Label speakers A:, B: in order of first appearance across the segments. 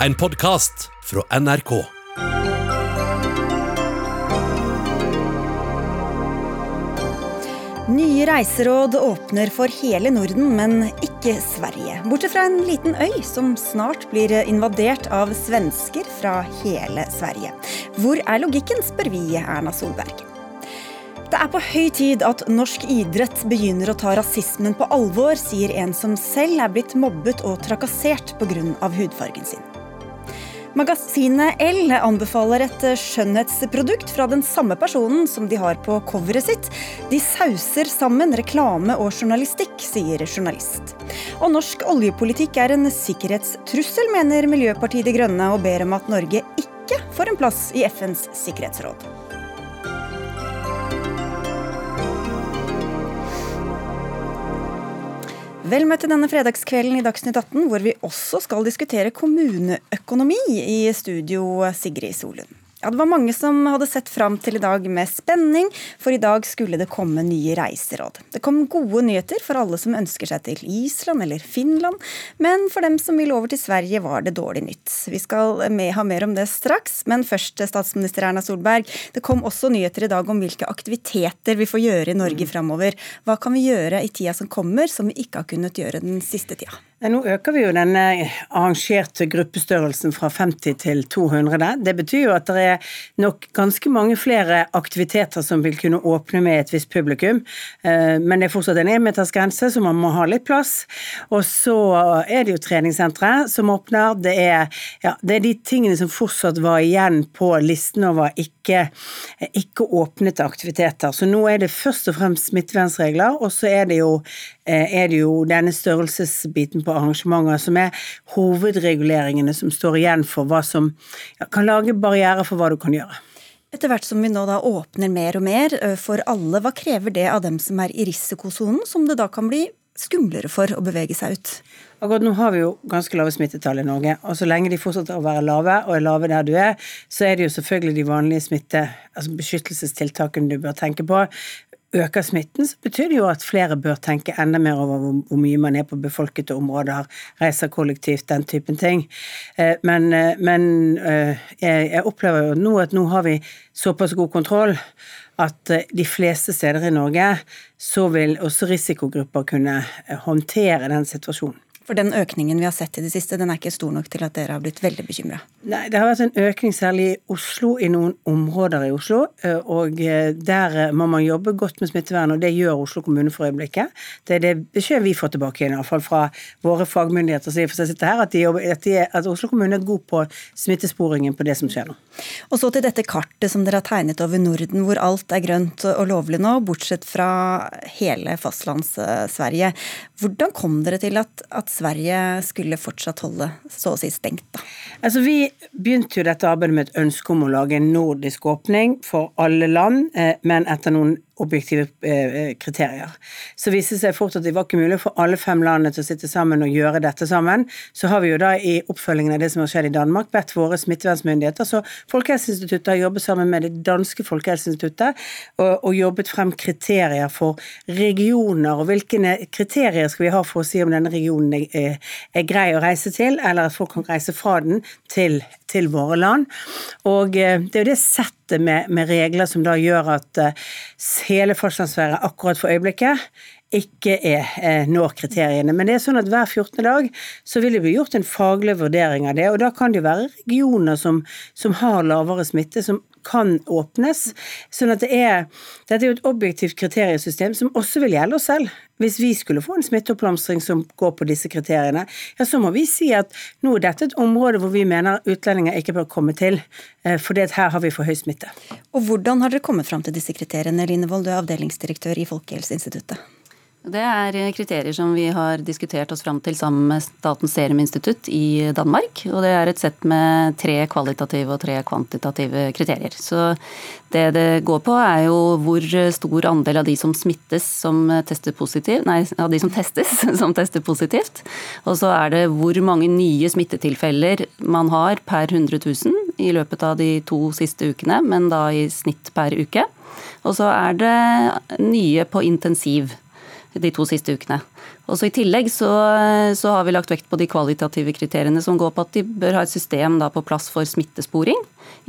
A: En podkast fra NRK.
B: Nye reiseråd åpner for hele Norden, men ikke Sverige. Bortsett fra en liten øy som snart blir invadert av svensker fra hele Sverige. Hvor er logikken, spør vi Erna Solberg. Det er på høy tid at norsk idrett begynner å ta rasismen på alvor, sier en som selv er blitt mobbet og trakassert pga. hudfargen sin. Magasinet L anbefaler et skjønnhetsprodukt fra den samme personen som de har på coveret sitt. De sauser sammen reklame og journalistikk, sier journalist. Og norsk oljepolitikk er en sikkerhetstrussel, mener Miljøpartiet De Grønne, og ber om at Norge ikke får en plass i FNs sikkerhetsråd. Vel møtt til denne fredagskvelden i Dagsnytt 18, hvor vi også skal diskutere kommuneøkonomi. I studio Sigrid Solund. Ja, Det var mange som hadde sett fram til i dag med spenning, for i dag skulle det komme nye reiseråd. Det kom gode nyheter for alle som ønsker seg til Island eller Finland, men for dem som vil over til Sverige var det dårlig nytt. Vi skal med, ha mer om det straks, men først statsminister Erna Solberg. Det kom også nyheter i dag om hvilke aktiviteter vi får gjøre i Norge mm. framover. Hva kan vi gjøre i tida som kommer, som vi ikke har kunnet gjøre den siste tida?
C: Nå øker vi jo denne arrangerte gruppestørrelsen fra 50 til 200. Det betyr jo at det er nok ganske mange flere aktiviteter som vil kunne åpne med et visst publikum. Eh, men det er fortsatt en énmetersgrense, så man må ha litt plass. Og så er det jo treningssentre som åpner. Det er, ja, det er de tingene som fortsatt var igjen på listen over ikke, ikke åpnede aktiviteter. Så nå er det først og fremst smittevernregler, og så er det jo er det jo denne størrelsesbiten på arrangementer som er hovedreguleringene som står igjen for hva som ja, kan lage barrierer for hva du kan gjøre.
B: Etter hvert som vi nå da åpner mer og mer for alle, hva krever det av dem som er i risikosonen, som det da kan bli skumlere for å bevege seg ut?
C: Akkurat nå har vi jo ganske lave smittetall i Norge, og så lenge de fortsetter å være lave, og er lave der du er, så er det jo selvfølgelig de vanlige smitte, altså beskyttelsestiltakene du bør tenke på øker smitten, så betyr det jo at flere bør tenke enda mer over hvor mye man er på befolkede områder, reiser kollektivt, den typen ting. Eh, men, eh, men eh, jeg opplever jo nå at nå har vi såpass god kontroll at de fleste steder i Norge så vil også risikogrupper kunne håndtere den situasjonen.
B: For den økningen vi har sett i det siste, den er ikke stor nok til at dere har blitt veldig bekymra?
C: Nei, det har vært en økning særlig i Oslo, i noen områder i Oslo. Eh, og eh, der eh, må man jobbe godt med smittevern, og det gjør Oslo kommune for øyeblikket. Det er det beskjeden vi får tilbake igjen, iallfall fra våre fagmyndigheter som sitter her, at, jobber, at, de, at Oslo kommune er god på smittesporingen på det som skjer nå.
B: Og så til dette kartet som dere har tegnet over Norden, hvor alt er grønt og lovlig nå, bortsett fra hele fastlands-Sverige. Hvordan kom dere til at, at Sverige skulle fortsatt holde så å si stengt, da?
C: Altså, vi begynte jo dette arbeidet med et ønske om å lage en nordisk åpning for alle land, eh, men etter noen objektive eh, kriterier. Så viste det seg fort at det var ikke mulig for alle fem landene til å sitte sammen og gjøre dette sammen. Så har vi jo da i oppfølgingen av det som har skjedd i Danmark, bedt våre smittevernsmyndigheter. Så Folkehelseinstituttet har jobbet sammen med det danske folkehelseinstituttet og, og, jobbet frem kriterier for regioner, og hvilke kriterier skal vi ha for å si om denne regionen er, er grei å reise til, eller at folk kan reise fra den til, til våre land. Og eh, det er jo det settet med, med regler som da gjør at uh, hele fastlandssfære akkurat for øyeblikket ikke er, eh, når kriteriene. Men det er sånn at hver 14. dag så vil det bli gjort en faglig vurdering av det. Og da kan det jo være regioner som, som har lavere smitte, som kan åpnes. Sånn at det er Dette er jo et objektivt kriteriesystem som også vil gjelde oss selv. Hvis vi skulle få en smitteoppblomstring som går på disse kriteriene, ja, så må vi si at nå er dette et område hvor vi mener utlendinger ikke bør komme til, eh, fordi her har vi for høy smitte.
B: Og Hvordan har dere kommet fram til disse kriteriene, Line Wold, du er avdelingsdirektør i Folkehelseinstituttet?
D: Det er kriterier som vi har diskutert oss fram til sammen med Statens seruminstitutt i Danmark. Og det er et sett med tre kvalitative og tre kvantitative kriterier. Så det det går på er jo hvor stor andel av de som smittes som tester positivt, nei, av de som testes som tester positivt. Og så er det hvor mange nye smittetilfeller man har per 100 000 i løpet av de to siste ukene, men da i snitt per uke. Og så er det nye på intensiv. De to siste ukene. Også I tillegg så, så, har vi lagt vekt på de kvalitative kriteriene som går på at de bør ha et system på plass for smittesporing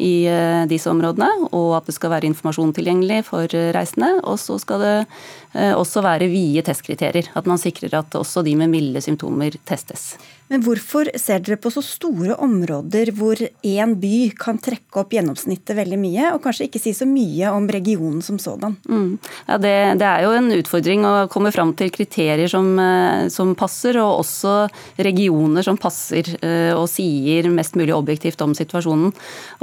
D: i eh, disse områdene, og at det skal være informasjon tilgjengelig for reisende. Og så skal det eh, også være vide testkriterier. At man sikrer at også de med milde symptomer testes.
B: Men hvorfor ser dere på så store områder hvor én by kan trekke opp gjennomsnittet veldig mye, og kanskje ikke si så mye om regionen som sådan?
D: Mm. Ja, det, det, er jo en utfordring å komme fram til kriterier som, eh, som, passer, og også regioner som passer eh, og sier mest mulig objektivt om situasjonen.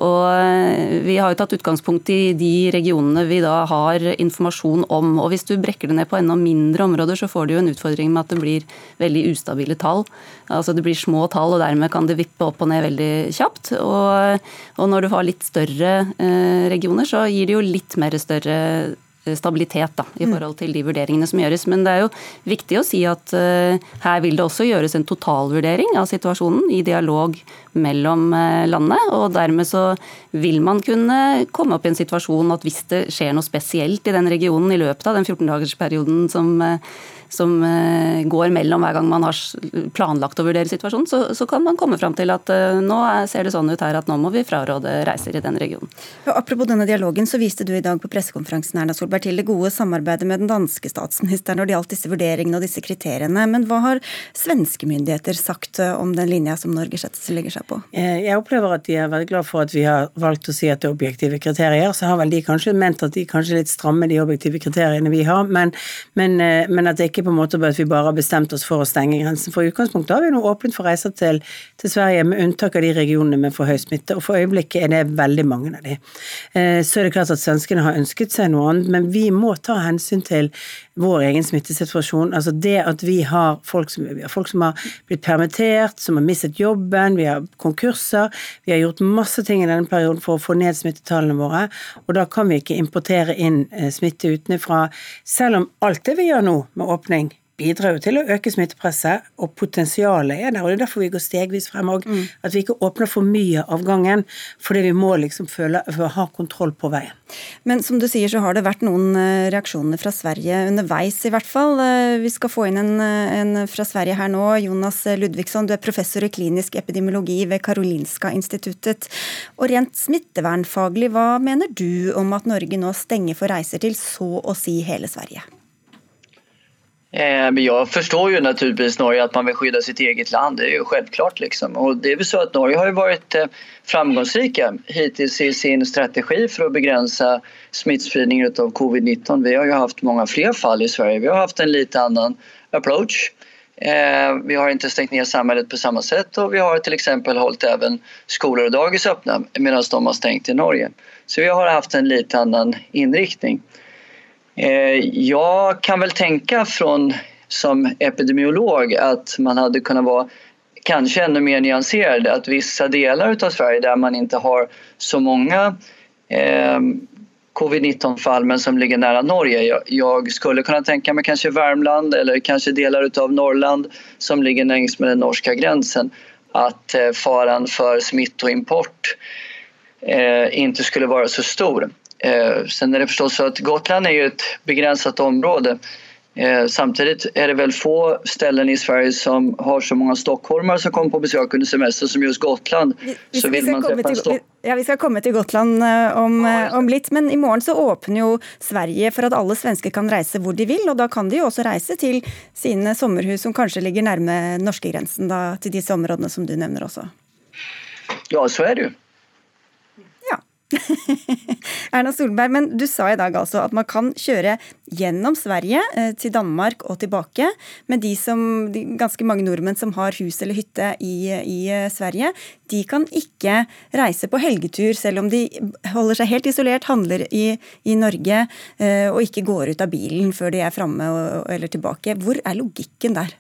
D: Og eh, Vi har jo tatt utgangspunkt i de regionene vi da har informasjon om. og Hvis du brekker det ned på enda mindre områder, så får du jo en utfordring med at det blir veldig ustabile tall. Altså det blir små tall, og dermed kan det vippe opp og ned veldig kjapt. Og, og når du har litt større eh, regioner, så gir det jo litt mer større eh, stabilitet da, i mm. forhold til de vurderingene som gjøres. Men det er jo viktig å si at uh, her vil det også gjøres en totalvurdering av situasjonen i dialog mellom uh, landene. Og dermed så vil man kunne komme opp i en situasjon at hvis det skjer noe spesielt i den regionen i løpet av den 14-dagersperioden som uh, som eh, går mellom hver gang man har planlagt å vurdere situasjonen, så, så kan man komme fram til at uh, nå ser det sånn ut her at nå må vi fraråde reiser i den regionen.
B: Ja, apropos denne dialogen, så viste du i dag på pressekonferansen Erna Solberg, til det gode samarbeidet med den danske statsministeren når det gjaldt disse vurderingene og disse kriteriene. Men hva har svenske myndigheter sagt eh, om den linja som Norge legger seg på?
C: Jeg opplever at de er veldig glad for at vi har valgt å si at det er objektive kriterier. Så har vel de kanskje ment at de kanskje er litt stramme, de objektive kriteriene vi har, men, men, men at det ikke på en måte at vi bare har bestemt oss for å stenge grensen. For i utgangspunktet har vi nå åpent for reiser til, til, Sverige, med unntak av de regionene med for høy smitte. Og for øyeblikket er det veldig mange av de. Eh, så er det klart at svenskene har ønsket seg noe annet, men vi må ta hensyn til vår egen smittesituasjon. Altså det at vi har folk som, folk som har blitt permittert, som har mistet jobben, vi har konkurser. Vi har gjort masse ting i denne perioden for å få ned smittetallene våre, og da kan vi ikke importere inn eh, smitte utenfra. Selv om alt det vi gjør nå med åpning bidrar jo til å øke smittepresset, og potensialet er der. og Det er derfor vi går stegvis frem òg. Mm. At vi ikke åpner for mye av gangen, fordi vi må liksom føle, for å ha kontroll på veien.
B: Men som du sier, så har det vært noen eh, reaksjoner fra Sverige underveis, i hvert fall. Eh, vi skal få inn en, eh, en fra Sverige her nå. Jonas Ludvigsson, du er professor i klinisk epidemiologi ved Karolinska instituttet. Og rent smittevernfaglig, hva mener du om at Norge nå stenger for reiser til så å si hele Sverige?
E: Eh, men jag förstår ju naturligtvis Norge att man vill skydda sitt eget land, det är ju självklart. Liksom. Och det är väl så att Norge har varit eh, framgångsrika hittills i sin strategi för att begränsa smittspridningen av covid-19. Vi har ju haft många fler fall i Sverige, vi har haft en lite annan approach. Eh, vi har inte stängt ner samhället på samma sätt och vi har till exempel hållit även skolor och dagis öppna medan de har stängt i Norge. Så vi har haft en lite annan inriktning. Eh, jag kan väl tänka från som epidemiolog att man hade kunnat vara kanske ännu mer nyanserad. Att vissa delar av Sverige där man inte har så många eh, covid-19 fall men som ligger nära Norge. Jag, skulle kunna tänka mig kanske Värmland eller kanske delar av Norrland som ligger längs med den norska gränsen att eh, faran för smittoimport eh, inte skulle vara så stor. Eh, sen är det förstås så att Gotland är ju ett begränsat område. Eh, samtidigt är det väl få ställen i Sverige som har så många stockholmare som kommer på besök under semester som just Gotland.
B: Vi, så vill man träffa til, ja, vi skal komme til Gotland eh, om, om, litt, men i morgen så åpner jo Sverige for at alle svensker kan reise hvor de vil. og Da kan de jo også reise til sine sommerhus som kanskje ligger nærme norskegrensen, til disse områdene som du nevner også.
E: Ja, så er det jo.
B: Erna Solberg, men du sa i dag altså at man kan kjøre gjennom Sverige eh, til Danmark og tilbake. Men de, som, de ganske mange nordmenn som har hus eller hytte i, i, eh, Sverige, de kan ikke reise på helgetur, selv om de holder seg helt isolert, handler i, i Norge eh, og ikke går ut av bilen før de er framme eller tilbake. Hvor er logikken der?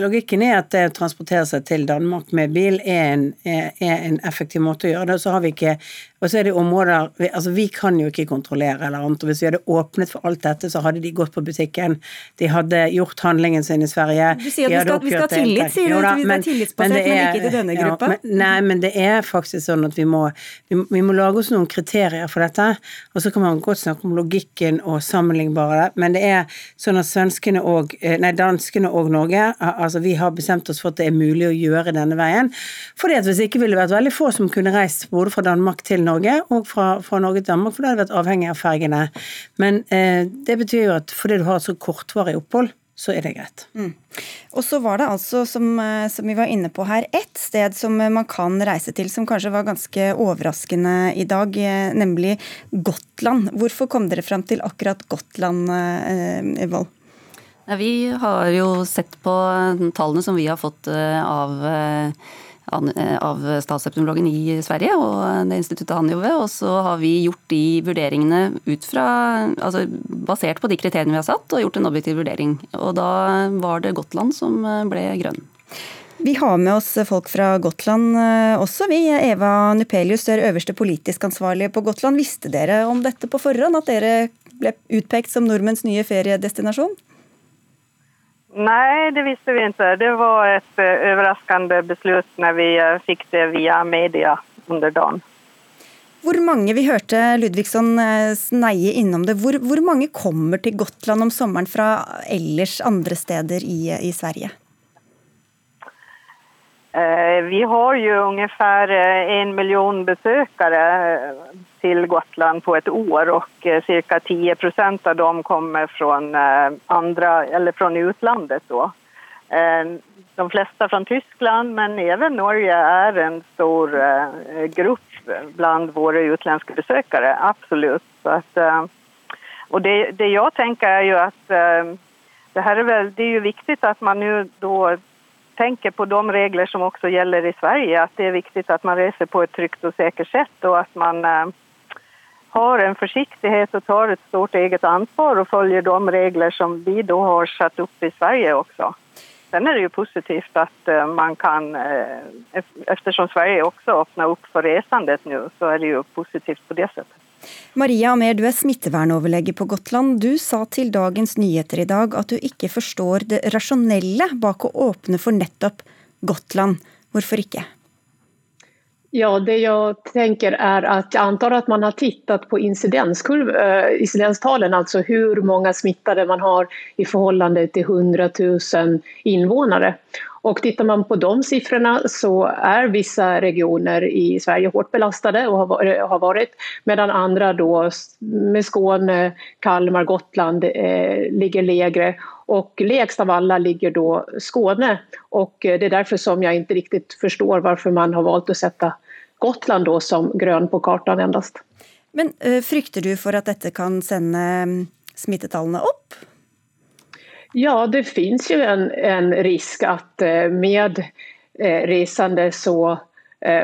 C: Logikken er at det å transportere seg til Danmark med bil er en, er, er en effektiv måte å gjøre det. Så har vi ikke og så er det områder vi, altså vi kan jo ikke kontrollere eller annet. og Hvis vi hadde åpnet for alt dette, så hadde de gått på butikken. De hadde gjort handlingen sin i Sverige.
B: Du sier at vi skal, vi skal, ha tillit, sier du. Da, vi er tillitsbasert, men, er, men, ikke til denne gruppa.
C: Ja, men, nei, men det er faktisk sånn at vi må, vi, vi, må lage oss noen kriterier for dette. Og så kan man godt snakke om logikken og sammenlignbare, men det er sånn at svenskene og eh, Nei, danskene og Norge, altså vi har bestemt oss for at det er mulig å gjøre denne veien. Fordi at hvis ikke ville det vært veldig få som kunne reist både fra Danmark til Norge og fra, fra Norge til Danmark, for da hadde vært avhengig av fergene. Men eh, det betyr jo at fordi du har et så kortvarig opphold, så er det greit. Mm.
B: Og så var det altså, som, eh, som, vi var inne på her, ett sted som man kan reise til som kanskje var ganske overraskende i dag, eh, nemlig Gotland. Hvorfor kom dere fram til akkurat Gotland, eh, Vold?
D: Vi har jo sett på tallene som vi har fått av Eh, av statsepidemiologen i Sverige og det instituttet han jobber ved. Og så har vi gjort de vurderingene ut fra Altså basert på de kriteriene vi har satt, og gjort en objektiv vurdering. Og da var det Gotland som eh, ble grønn.
B: Vi har med oss folk fra Gotland eh, også. Vi, Eva Nupelius, er øverste politisk ansvarlig på Gotland. Visste dere om dette på forhånd, at dere ble utpekt som nordmenns nye feriedestinasjon?
F: Nej, det visste vi ikke. Det var et overraskende beslut når vi fikk det via media under dagen.
B: Hvor mange, Vi hørte Ludvigsson eh, sneie innom det. Hvor, hvor, mange kommer til Gotland om sommeren fra ellers andre steder i, i Sverige?
F: Vi har jo omtrent en million besøkere till Gotland på et år og ca. 10 procent av dem kommer fra, andre, andra, eller från utlandet. Då. Eh, de fleste fra Tyskland, men også Norge er en stor grupp bland våre utenlandske besøkere. absolut. Så att, det, det jeg tenker, er jo at det er väl, det er jo viktig at man nu då tänker på de regler som också gäller i Sverige, att det är viktigt att man reser på ett tryggt och säkert sätt och att man har en forsiktighet og tar et stort eget ansvar og følger de regler som vi da har satt opp i Sverige også. Sen er det jo positivt att eh, man kan, eh, eftersom Sverige også åpner opp for resandet nå, så er det jo positivt på det settet.
B: Maria Amer, du er smittevernoverlege på Gotland. Du sa til Dagens Nyheter i dag at du ikke forstår det rasjonelle bak å åpne for nettopp Gotland. Hvorfor ikke?
G: Ja, det jag tänker är att jag antar att man har tittat på äh, incidenstalen, alltså hur många smittade man har i förhållande till 100 000 invånare. Och tittar man på de siffrorna så är vissa regioner i Sverige hårt belastade och har varit medan andra då med Skåne, Kalmar, Gotland eh, ligger lägre och lägst av alla ligger då Skåne och det är därför som jag inte riktigt förstår varför man har valt att sätta Gotland då som grön på kartan endast.
B: Men uh, frykter du for at dette kan sende mm, smittetallene opp?
G: Ja, det finns ju en, en risk att uh, med uh, resande så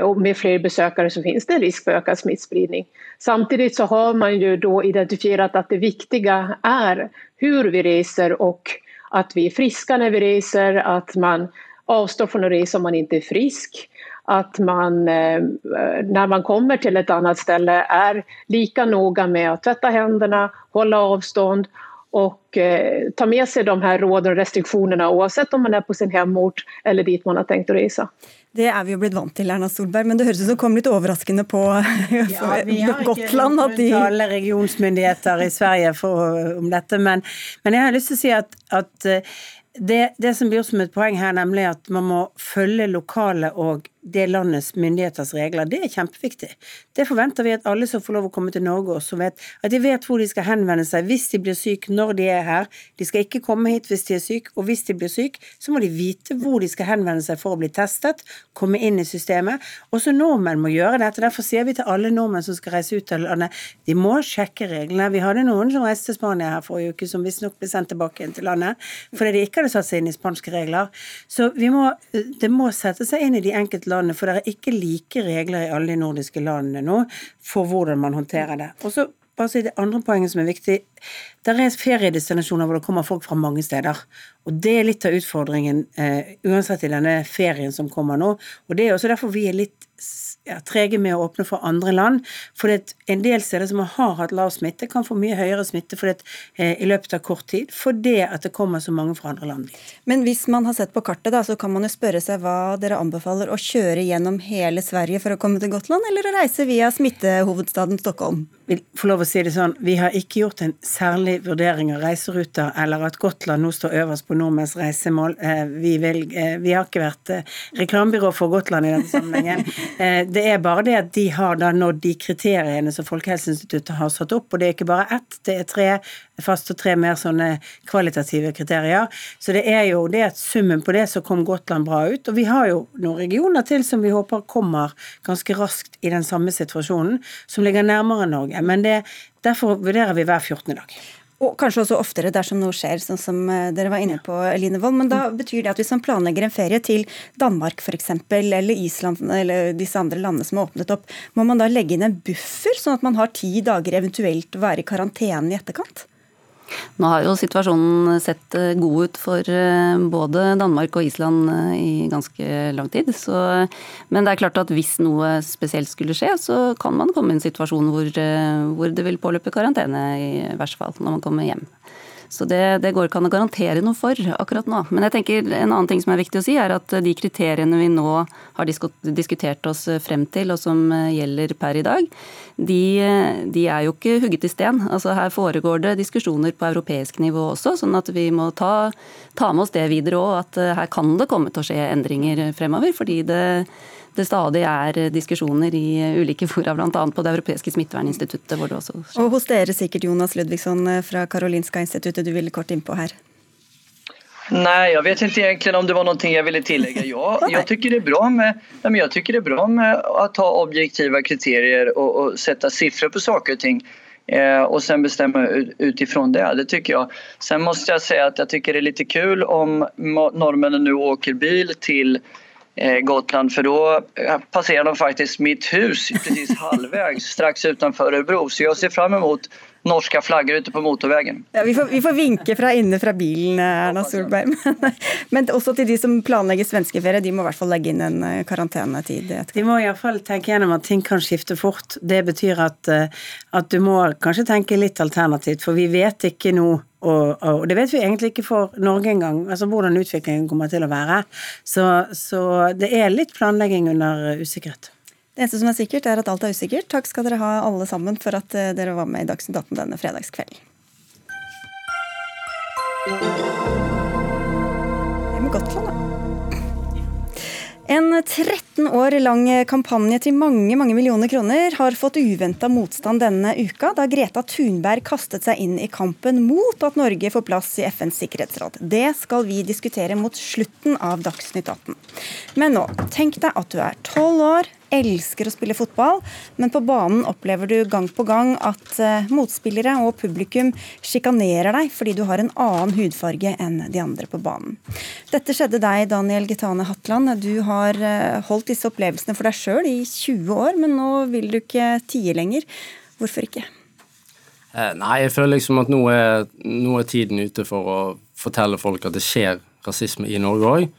G: och med fler besökare så finns det en risk för ökad smittspridning. Samtidigt så har man ju då identifierat att det viktiga är hur vi reser och att vi är friska när vi reser, att man avstår från att resa om man inte är frisk att man når när man kommer till ett annat ställe är lika noga med att tvätta händerna, hålla avstånd och eh, ta med sig de här råden och restriktionerna oavsett om man är på sin hemort eller dit man har tänkt att resa.
B: Det er vi jo blitt vant til, Erna Solberg, men det høres ut som det kom litt overraskende på ja, vi har Gotland.
C: At de... alle regionsmyndigheter i Sverige for, om dette, men, men, jeg har lyst til å si at, at eh, det, det, som blir som et poeng her, nemlig at man må følge lokale og det landets myndigheters regler. Det er kjempeviktig. Det forventer vi at alle som får lov å komme til Norge også vet. At de vet hvor de skal henvende seg hvis de blir syke når de er her. De skal ikke komme hit hvis de er syke, og hvis de blir syke, så må de vite hvor de skal henvende seg for å bli testet, komme inn i systemet. Også nordmenn må gjøre dette. Derfor sier vi til alle nordmenn som skal reise ut av landet, de må sjekke reglene. Vi hadde noen som reiste til Spania her forrige uke, som visstnok ble sendt tilbake inn til landet fordi de ikke hadde satt seg inn i spanske regler. Så må, det må sette seg inn i de enkelte landene, for det er ikke like regler i alle de nordiske landene nå for hvordan man håndterer det. Og så bare si det andre poenget som er viktig. Det er feriedestinasjoner hvor det kommer folk fra mange steder. Og det er litt av utfordringen uh, uansett i denne ferien som kommer nå. Og det er også derfor vi er litt ja, trege med å åpne for andre land. For en del steder som har hatt lav smitte, kan få mye høyere smitte det, eh, i løpet av kort tid fordi at det kommer så mange fra andre land.
B: Men hvis man har sett på kartet, da, så kan man jo spørre seg hva dere anbefaler. Å kjøre gjennom hele Sverige for å komme til Gotland, eller å reise via smittehovedstaden Stockholm?
C: Vil få lov å si det sånn, Vi har ikke gjort en særlig vurdering av reiseruter, eller at Gotland nå står øverst på nordmenns reisemål. Eh, vi, vil, eh, vi har ikke vært eh, reklamebyrå for Gotland i denne sammenhengen. Det er bare det at de har da nådd de kriteriene som Folkehelseinstituttet har satt opp, og det er ikke bare ett, det er tre fast og tre mer sånne kvalitative kriterier. Så det er jo det at summen på det så kom Gotland bra ut. Og vi har jo noen regioner til som vi håper kommer ganske raskt i den samme situasjonen, som ligger nærmere Norge. Men det, derfor vurderer vi hver 14. dag.
B: Og kanskje også oftere dersom noe skjer, sånn som eh, dere var inne på, Eline Wold. Men da betyr det at hvis man planlegger en ferie til Danmark f.eks., eller Island eller disse andre landene som har åpnet opp, må man da legge inn en buffer, sånn at man har ti dager eventuelt å være i karantene i etterkant?
D: Nå har jo situasjonen sett eh, god ut for eh, både Danmark og Island eh, i ganske lang tid. Så, men det er klart at hvis noe spesielt skulle skje, så kan man komme i en situasjon hvor, hvor det vil påløpe karantene i verste fall, når man kommer hjem. Så det, det går ikke an å garantere noe for akkurat nå. Men jeg tenker en annen ting som er viktig å si, er at de kriteriene vi nå har diskutert oss frem til, og som gjelder per i dag, de, de er jo ikke hugget i sten. Altså Her foregår det diskusjoner på europeisk nivå også, sånn at vi må ta, ta med oss det videre òg. At her kan det komme til å skje endringer fremover. fordi det det stadig er diskusjoner i ulike fora, bl.a. på Det europeiske smitteverninstituttet. hvor det også
B: Og hos dere sikkert, Jonas Ludvigsson fra Karolinska instituttet, du ville kort innpå her?
E: Nej, jag vet inte egentligen om det var någonting jag ville tillägga. Ja, jag, tycker det är bra med, jag tycker det är bra med att ha objektiva kriterier och, och sätta siffror på saker och ting eh, och sen bestämma utifrån det. Det tycker jag. Sen måste jag säga att jag tycker det är lite kul om norrmännen nu åker bil till Eh, Gotland för då eh, passerar de faktiskt mitt hus precis halvvägs strax utanför Örebro. Så jag ser fram emot norska flaggor ute på motorvägen.
B: Ja, vi, får, vi får vinke fra inne fra bilen, Erna Solberg. Men, men, også til de som planlegger svenskeferie, de må i hvert fall legge inn en eh, karantenetid.
C: De må iallfall tenke gjennom at ting kan skifte fort. Det betyr at, at du må kanskje tenke litt alternativt, for vi vet ikke nå og, og, det vet vi egentlig ikke for Norge engang, altså hvordan utviklingen kommer til å være. Så, så, det er litt planlegging under usikkerhet.
B: Det eneste som er sikkert, er at alt er usikkert. Takk skal dere ha alle sammen for at eh, dere var med i Dagsnytt 18 denne fredagskvelden. Det med Gotland, da. En 13 år lang kampanje til mange mange millioner kroner har fått uventa motstand denne uka, da Greta Thunberg kastet seg inn i kampen mot at Norge får plass i FNs sikkerhetsråd. Det skal vi diskutere mot slutten av Dagsnytt 18. Men nå, tenk deg at du er tolv år, elsker å spille fotball, men på banen opplever du gang på gang at eh, motspillere og publikum sjikanerer deg fordi du har en annen hudfarge enn de andre på banen. Dette skjedde deg, Daniel Gitane Hatland. Du har eh, holdt disse opplevelsene for deg sjøl i 20 år, men nå vil du ikke tie lenger. Hvorfor ikke?
H: Eh, nei, jeg føler liksom at nå er, nå er tiden ute for å fortelle folk at det skjer rasisme i Norge òg.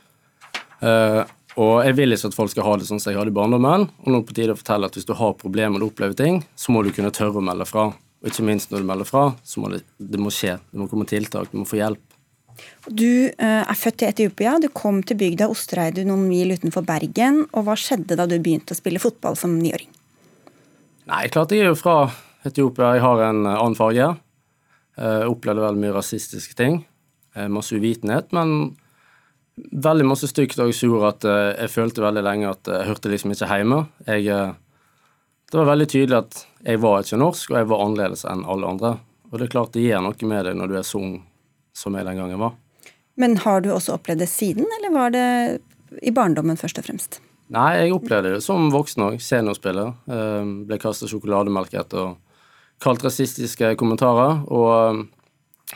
H: Og jeg vil ikke at folk skal ha det sånn som jeg hadde i barndommen. Og nå er det på tide å fortelle at hvis du har problemer og opplever ting, så må du kunne tørre å melde fra. Og ikke minst når du melder fra, så må det, det må skje. Det må komme tiltak, du må få hjelp.
B: Du uh, er født i Etiopia. Du kom til bygda Ostereidu noen mil utenfor Bergen. Og hva skjedde da du begynte å spille fotball som niåring?
H: Nei, klart jeg er jo fra Etiopia. Jeg har en annen farge. Jeg uh, opplevde veldig mye rasistiske ting. Masse uvitenhet. men veldig masse stygt òg som gjorde at uh, jeg følte veldig lenge at jeg hørte liksom ikke hjemme. Jeg, uh, det var veldig tydelig at jeg var ikke norsk, og jeg var annerledes enn alle andre. Og det er klart det gjør noe med deg når du er så ung som jeg den gangen var.
B: Men har du også opplevd det siden, eller var det i barndommen først og fremst?
H: Nei, jeg opplevde det som voksen òg. Seniorspiller. Uh, ble kastet sjokolademelk etter kalt rasistiske kommentarer. Og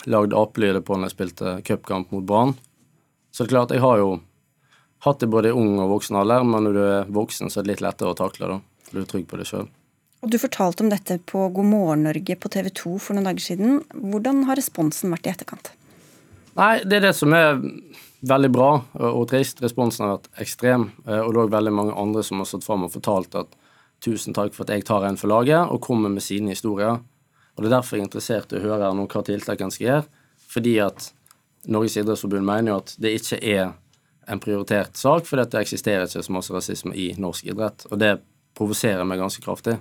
H: lagde apelyder på når jeg spilte cupkamp mot Brann. Så det er klart, jeg har jo hatt det både i ung og voksen alder, men når du er voksen, så er det litt lettere å takle da. Du er trygg på det sjøl.
B: Og Du fortalte om dette på God morgen Norge på TV 2 for noen dager siden. Hvordan har responsen vært i etterkant?
H: Nei, Det er det som er veldig bra og trist. Responsen har vært ekstrem. Eh, og det er veldig mange andre som har stått fram og fortalt at tusen takk for at jeg tar en for laget, og kommer med sine historier. Og Det er derfor jeg er interessert i å høre noe hva tiltakene skal gjøre. Fordi at Norges idrettsforbund mener jo at det ikke er en prioritert sak, fordi det eksisterer ikke så masse rasisme i norsk idrett. Og det provoserer meg ganske kraftig.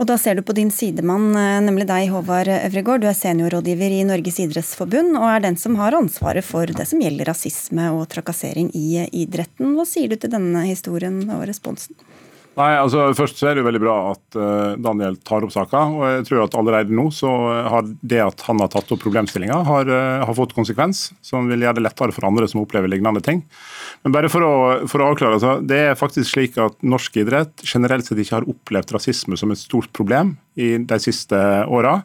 B: Og da ser du på din sidemann, eh, nemlig deg, Håvard Øvregård. Du er seniorrådgiver i Norges idrettsforbund, og er den som har ansvaret for det som gjelder rasisme og trakassering i idretten. Hva sier du til denne historien og responsen?
I: Nei, altså Først så er det jo veldig bra at uh, Daniel tar opp saka. og jeg tror at Allerede nå så har det at han har tatt opp problemstillinga, har, uh, har, fått konsekvens, som vil gjøre det lettere for andre som opplever lignende ting. Men bare for å, for å avklare, altså, det er faktisk slik at norsk idrett generelt sett ikke har opplevd rasisme som et stort problem i de siste åra.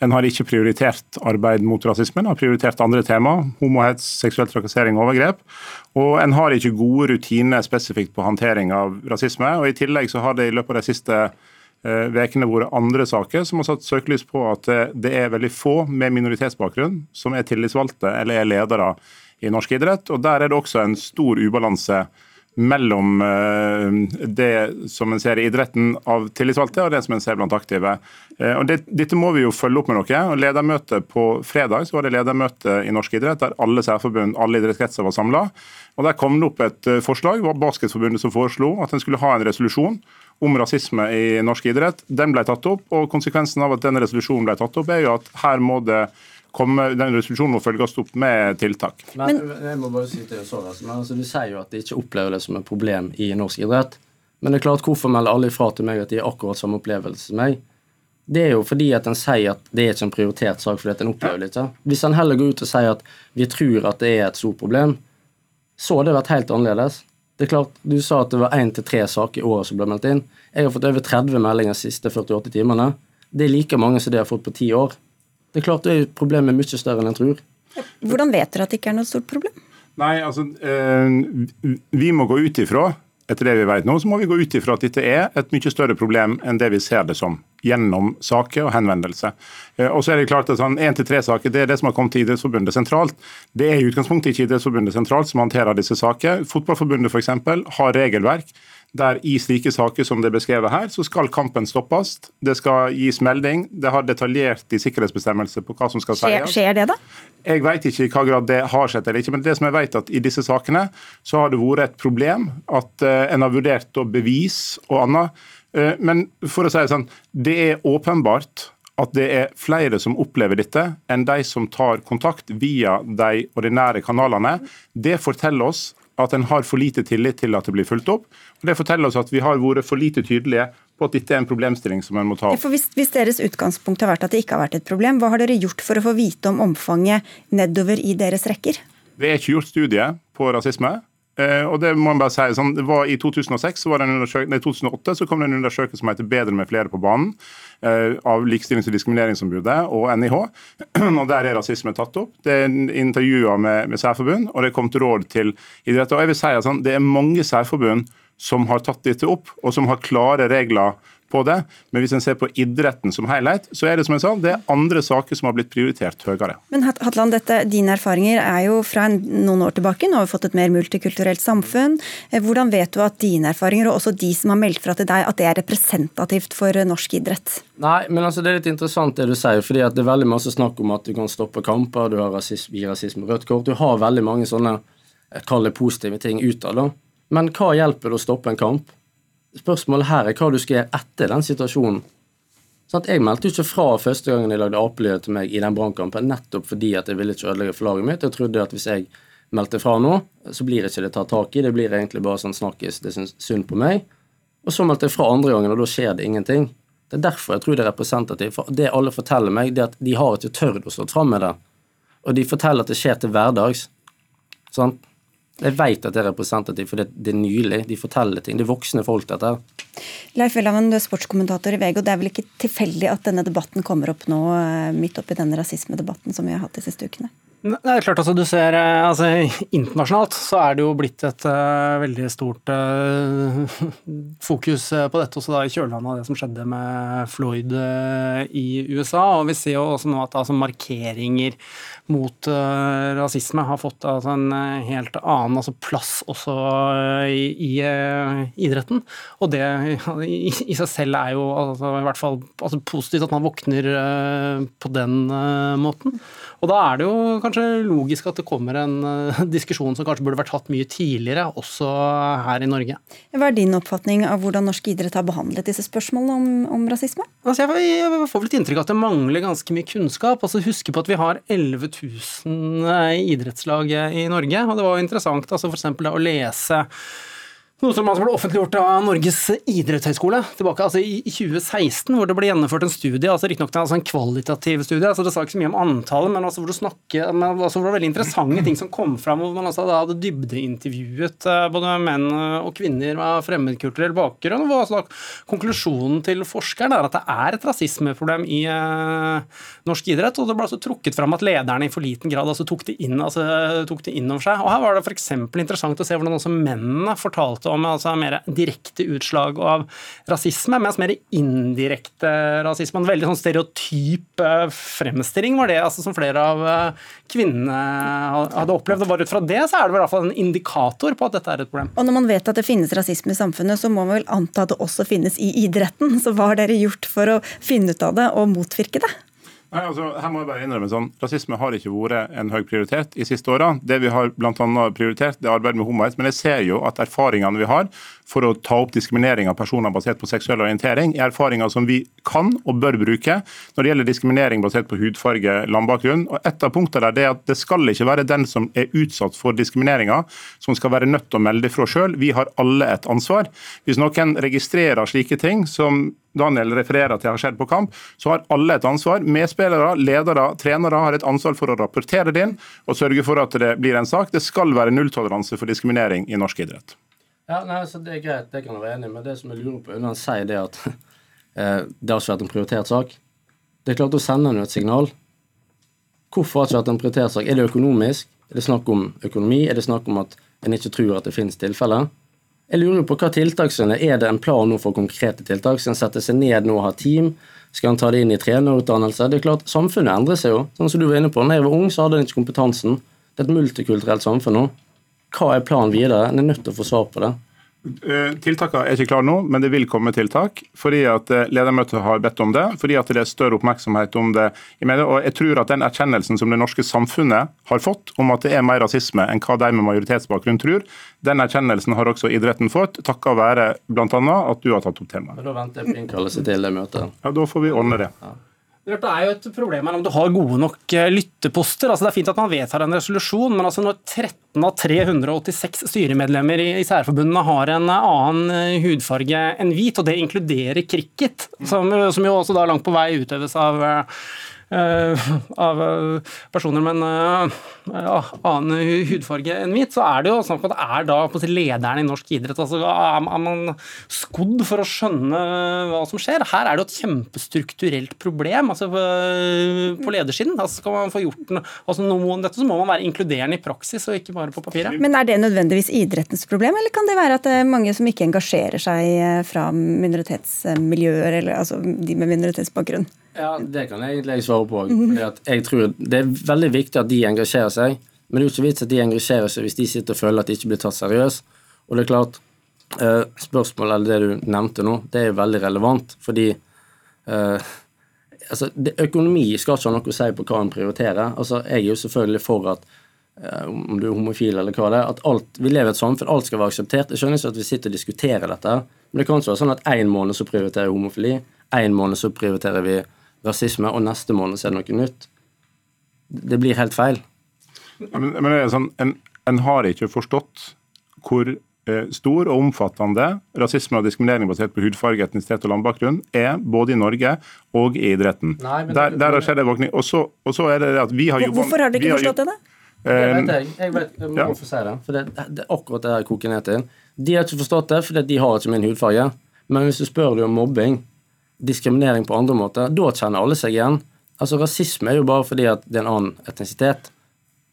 I: En har ikke prioritert arbeid mot rasismen, har prioritert andre tema. Homohets, seksuell trakassering og overgrep. Og en har ikke gode rutiner spesifikt på håndtering av rasisme. og I tillegg så har det i løpet av de siste ukene eh, vært andre saker som har satt søkelys på at det er veldig få med minoritetsbakgrunn som er tillitsvalgte eller er ledere i norsk idrett. og Der er det også en stor ubalanse mellom eh, det som en ser i idretten av tillitsvalgte, og det som en ser blant aktive. Eh, og det, Dette må vi jo følge opp med noe. og Ledermøte på fredag så var det ledermøte i norsk idrett der alle særforbund, alle idrettskretser var samla. Der kom det opp et eh, forslag, det var Basketforbundet som foreslo at en skulle ha en resolusjon om rasisme i norsk idrett. Den ble tatt opp, og konsekvensen av at den resolusjonen ble tatt opp, er jo at her må det kommer, den resolusjonen må følges opp med tiltak.
H: Men, jeg må bare si til Sara, men altså, Du sier jo at de ikke opplever det som et problem i norsk idrett. Men det er klart, hvorfor melder alle ifra til meg at de har akkurat samme opplevelse som meg? Det er jo fordi at en sier at det er ikke en prioritert sak fordi at en opplever det ikke. Hvis en heller går ut og sier at vi tror at det er et stort problem, så hadde det vært helt annerledes. Det er klart, Du sa at det var én til tre saker i året som ble meldt inn. Jeg har fått over 30 meldinger de siste 48 timene. Det er like mange som det har fått på ti år. Det er klart det er problemet mye større enn en tror.
B: Hvordan vet dere at det ikke er noe stort problem?
I: Nei, altså, eh, Vi må gå ut ifra etter det vi vet nå, så må vi gå ut ifra at dette er et mye større problem enn det vi ser det som, gjennom saker og henvendelser. Eh, og så er det klart at sånn, Én til tre saker det er det som har kommet til Idrettsforbundet sentralt. Det er i utgangspunktet ikke Idrettsforbundet sentralt som håndterer disse saker. Fotballforbundet for eksempel, har regelverk der i slike saker som det er beskrevet her, så skal kampen stoppes. Det skal gis melding. Det har detaljert i sikkerhetsbestemmelser på hva som skal sies.
B: Skjer det, da?
I: Jeg vet ikke i hva grad det har skjedd eller ikke, men det som jeg vet at i disse sakene så har det vært et problem at uh, en har vurdert å bevise og annet. Uh, men for å si det sånn, det er åpenbart at det er flere som opplever dette, enn de som tar kontakt via de ordinære kanalene. Det forteller oss at en har for lite tillit til at det blir fulgt opp. Og Det forteller oss at vi har vært for lite tydelige på at dette er en problemstilling som en må ta opp.
B: Ja, hvis, hvis, deres utgangspunkt har vært at det ikke har vært et problem, hva har dere gjort for å få vite om omfanget nedover i deres rekker?
I: Det er ikke gjort studie på rasisme. Eh, og det må man bare si, sånn, det var I 2006, så var det en nei, 2008 så kom det en undersøkelse som heter 'Bedre med flere på banen', av Likestillings- og diskrimineringsombudet og NIH. og Der er rasisme tatt opp. Det er intervjuer med, med særforbund, og det er kommet råd til idrett. Og jeg vil si at sånn, Det er mange særforbund som har tatt dette opp, og som har klare regler på det. Men hvis en ser på idretten som helhet, så er det som jeg sa, det er andre saker som har blitt prioritert høyere.
B: Men Hatland, dette, dine erfaringer er jo fra noen år tilbake. Nå har vi fått et mer multikulturelt samfunn. Eh, hvordan vet du at dine erfaringer, og også de som har meldt fra til deg, at det er representativt for eh, norsk idrett?
H: Nei, men altså det er litt interessant det du sier. fordi at det er veldig masse snakk om at du kan stoppe kamper, du har rasisme, gir rasisme rødt kort. Du har veldig mange sånne eh, kall det positive ting utad. Men hva hjelper det å stoppe en kamp? Spørsmålet her er hva du skal gjøre etter den situasjonen. Sånn jeg meldte ikke fra første gangen jeg lagde apelyder til meg i den brannkampen, nettopp fordi at jeg ville ikke ødelegge for laget mitt. Jeg trodde at hvis jeg meldte fra nå, så blir ikke det tatt tak i. Det blir egentlig bare sånn snakkes, det syns synd på meg. Og så meldte jeg fra andre gangen, og da skjer det ingenting. Det er derfor jeg tror det er representativt. For det alle forteller meg, det er at de har ikke tørt å stå fram med det. Og de forteller at det skjer til hverdags. Sånn? Jeg vet at det er representativt, for det, det, er nylig. De forteller ting. Det er voksne folk, dette her.
B: Leif Welhaven, du er sportskommentator i VG, og det er vel ikke tilfeldig at denne debatten kommer opp nå, eh, midt oppi denne rasismedebatten som vi har hatt de siste ukene?
J: Det er klart altså, du ser, eh, altså, Internasjonalt så er det jo blitt et uh, veldig stort uh, fokus på dette, også da i kjølvannet av det som skjedde med Floyd uh, i USA. og Vi ser jo også nå at altså, markeringer mot rasisme har fått altså, en helt annen altså, plass også i, i idretten. Og det i, i, seg selv er jo altså, i hvert fall positivt at man våkner på den måten. Og da er det jo kanskje logisk at det kommer en uh, diskusjon som kanskje burde vært tatt mye tidligere, også her i Norge.
B: Hva er din oppfatning av hvordan norsk idrett har behandlet disse spørsmålene om, om rasisme?
J: Altså jeg, jeg, får vel et inntrykk av at det mangler ganske mye kunnskap. Altså Husk på at vi har 11 000 eh, idrettslag i Norge, og det var jo interessant altså f.eks. å lese noe som altså ble offentliggjort av Norges idrettshøyskole tilbake altså i 2016, hvor det ble gjennomført en studie, altså riktignok altså en kvalitativ studie, altså det sa ikke så mye om antallet, men altså hvor, snakket, men altså hvor det var veldig interessante ting som kom fram, hvor man altså hadde dybdeintervjuet eh, både menn og kvinner med fremmedkulturell bakgrunn. og altså Konklusjonen til forskeren er at det er et rasismeproblem i eh, norsk idrett, og det ble altså trukket fram at lederne i for liten grad altså tok det inn, altså, tok det over seg. Og Her var det f.eks. interessant å se hvordan også mennene fortalte om altså mer direkte utslag av rasisme, mens mer indirekte rasisme, en veldig sånn stereotyp eh, fremstilling, var det altså, som flere av eh, kvinnene hadde opplevd. og Bare ut fra det så er det i hvert fall en indikator på at dette er et problem.
B: Og Når man vet at det finnes rasisme i samfunnet, så må man vel anta at det også finnes i idretten. Så hva har dere gjort for å finne ut av det og motvirke det?
I: Nei, altså, her må jeg bare innrømme sånn, Rasisme har ikke vært en høy prioritet i siste åra. Det vi har blant annet prioritert, det er arbeid med homohets. Men jeg ser jo at erfaringene vi har for å ta opp diskriminering av personer basert på seksuell orientering, er erfaringer som vi kan og bør bruke når det gjelder diskriminering basert på hudfarge, landbakgrunn. Og Et av punktene der er at det skal ikke være den som er utsatt for diskrimineringa, som skal være nødt til å melde fra sjøl. Vi har alle et ansvar. Hvis noen registrerer slike ting som Daniel refererer til har skjedd på kamp, så har alle et ansvar. Medspillere, ledere, trenere har et ansvar for å rapportere det inn og sørge for at det blir en sak. Det skal være nulltoleranse for diskriminering i norsk idrett.
H: Ja, nei, så Det er greit, det kan jeg være enig i, men det som jeg lurer på når han sier det at eh, det har ikke vært en prioritert sak Det er klart å sende et signal. Hvorfor har det ikke vært en prioritert sak? Er det økonomisk? Er det snakk om økonomi? Er det snakk om at en ikke tror at det finnes tilfeller? Jeg lurer på hva tiltakene Er Er det en plan nå for konkrete tiltak? Skal en sette seg ned nå og ha team? Skal en ta det inn i trenerutdannelse? Det er klart, Samfunnet endrer seg jo. Sånn som du var inne på, når jeg var ung, så hadde en ikke kompetansen. Det er et multikulturelt samfunn nå. Hva er planen videre? En er nødt til å få svar på det.
I: Eh, tiltakene er ikke klare nå, men det vil komme tiltak. Fordi at eh, ledermøtet har bedt om det, fordi at det er større oppmerksomhet om det i media. Og jeg tror at den erkjennelsen som det norske samfunnet har fått om at det er mer rasisme enn hva de med majoritetsbakgrunn tror, den erkjennelsen har også idretten fått, takket være bl.a. at du har tatt opp temaet.
H: Da venter jeg på innkallelse til det møtet.
I: Ja, Da får vi ordne det. Ja.
J: Det er jo et problem her om du har gode nok eh, lytteposter. Altså, det er fint at man vedtar en resolusjon, men altså når 13 av 386 styremedlemmer i særforbundene har en annen eh, hudfarge enn hvit, og det inkluderer cricket, som, som jo også da langt på vei utøves av av personer med en uh, annen hudfarge enn hvit, så er det jo snakk om at det er da på lederen i norsk idrett. altså Er man skodd for å skjønne hva som skjer? Her er det jo et kjempestrukturelt problem altså på ledersiden. altså Skal man få gjort altså noe om dette, så må man være inkluderende i praksis og ikke bare på papiret.
B: Men er det nødvendigvis idrettens problem, eller kan det være at det er mange som ikke engasjerer seg eh, fra minoritetsmiljøer, eller altså de med minoritetsbakgrunn?
H: Ja, Det kan jeg egentlig svare på. Jeg tror Det er veldig viktig at de engasjerer seg, men det er jo ikke vits at de engasjerer seg hvis de sitter og føler at de ikke blir tatt seriøst. Og det er klart, eh, Spørsmålet eller det du nevnte nå, det er jo veldig relevant. Fordi eh, altså, det, økonomi skal ikke ha noe å si på hva en prioriterer. Altså, Jeg er jo selvfølgelig for at eh, om du er homofil eller hva det er, at alt, vi lever i et samfunn, alt skal være akseptert. Jeg skjønner ikke at vi sitter og diskuterer dette, men det kan ikke være sånn at én måned så prioriterer vi homofili, én måned så prioriterer vi rasisme, og neste måned så er det noe nytt. Det blir helt feil.
I: Men, men det er sånn, en, en har ikke forstått hvor eh, stor og omfattende rasisme og diskriminering basert på hudfarge, etnisitet og landbakgrunn er både i Norge og i idretten. Nei, der, der har skjedd en våkning. Og så, og så er det at vi har
B: jobba Hvorfor har dere ikke forstått det, da?
H: Jeg vet, jeg, jeg, vet, jeg må ja. få si det. For det, det, er akkurat det jeg koker ned til. De har ikke forstått det fordi de har ikke min hudfarge. Men hvis du spør dem om mobbing, diskriminering på andre måter, da kjenner alle seg igjen. Altså Rasisme er jo bare fordi at det er en annen etnisitet.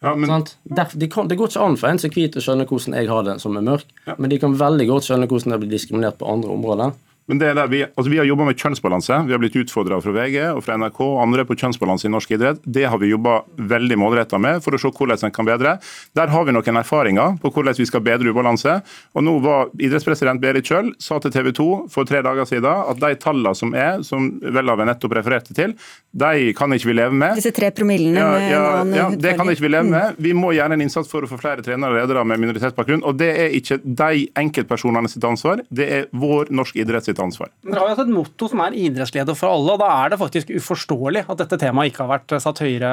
H: Ja, men... de kan, det går ikke an for en som er hvit å skjønne hvordan jeg har det som er mørk, ja. men de kan veldig godt skjønne hvordan de blir diskriminert på andre områder.
I: Men det er der vi, altså vi har jobba med kjønnsbalanse. Vi har blitt utfordra fra VG og fra NRK og andre på kjønnsbalanse i norsk idrett. Det har vi jobba veldig målretta med for å se hvordan en kan bedre. Der har vi noen erfaringer på hvordan vi skal bedre ubalanse. Og nå var idrettspresident Berit Kjøll sa til TV 2 for tre dager siden at de tallene som er, som Welhaven nettopp refererte til, de kan ikke vi leve med.
B: Disse tre promillene ja,
I: ja, ja, det kan ikke vi leve med. Vi må gjøre en innsats for å få flere trenere og ledere med minoritetsbakgrunn. Og det er ikke de enkeltpersonene sitt ansvar, det er vår norsk idrett sitt ansvar ansvar.
J: Dere har jo et motto som er idrettsleder for alle, og da er det faktisk uforståelig at dette temaet ikke har vært satt høyere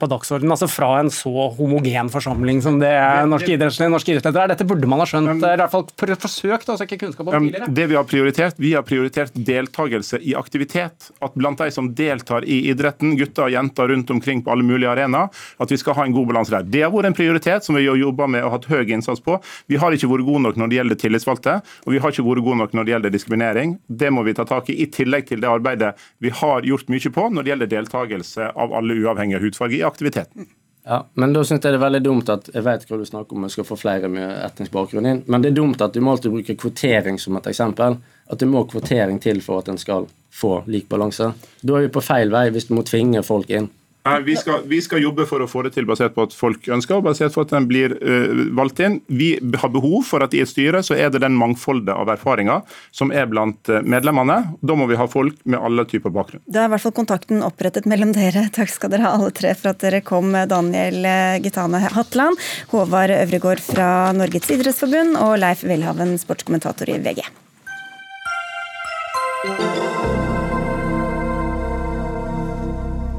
J: på dagsordenen. Altså fra en så homogen forsamling som det er norske idrettsledere. Er. Dette burde man ha skjønt, eller i hvert fall forsøkt, altså ikke kunnskap om tidligere.
I: Det vi har prioritert, vi har prioritert deltakelse i aktivitet. At blant de som deltar i idretten, gutter og jenter rundt omkring på alle mulige arenaer, at vi skal ha en god balanse der. Det har vært en prioritet som vi har jobba med og hatt høy innsats på. Vi har ikke vært gode nok når det gjelder tillitsvalgte, og vi har ikke vært gode nok når det gjelder diskriminering. Det må vi ta tak i, i tillegg til det arbeidet vi har gjort mye på når det gjelder deltakelse av alle uavhengige av hudfarge i aktiviteten.
H: Ja, men da synes jeg det er veldig dumt at jeg vet hva du snakker om, vi skal få flere med etnisk bakgrunn inn, men det er dumt at du må alltid bruke kvotering som et eksempel. At det må kvotering til for at en skal få lik balanse. Da er vi på feil vei hvis du må tvinge folk inn.
I: Vi skal, vi skal, jobbe for å få det til basert på at folk ønsker, og basert på at den blir uh, valgt inn. Vi har behov for at i et styre så er det den mangfoldet av erfaringer som er blant eh, medlemmene. Da må vi ha folk med alle typer bakgrunn.
B: Da er i hvert fall kontakten opprettet mellom dere. Takk skal dere ha alle tre for at dere kom. Daniel eh, Gitane Hatland, Håvard Øvregård fra Norges idrettsforbund og Leif Welhaven, sportskommentator i VG.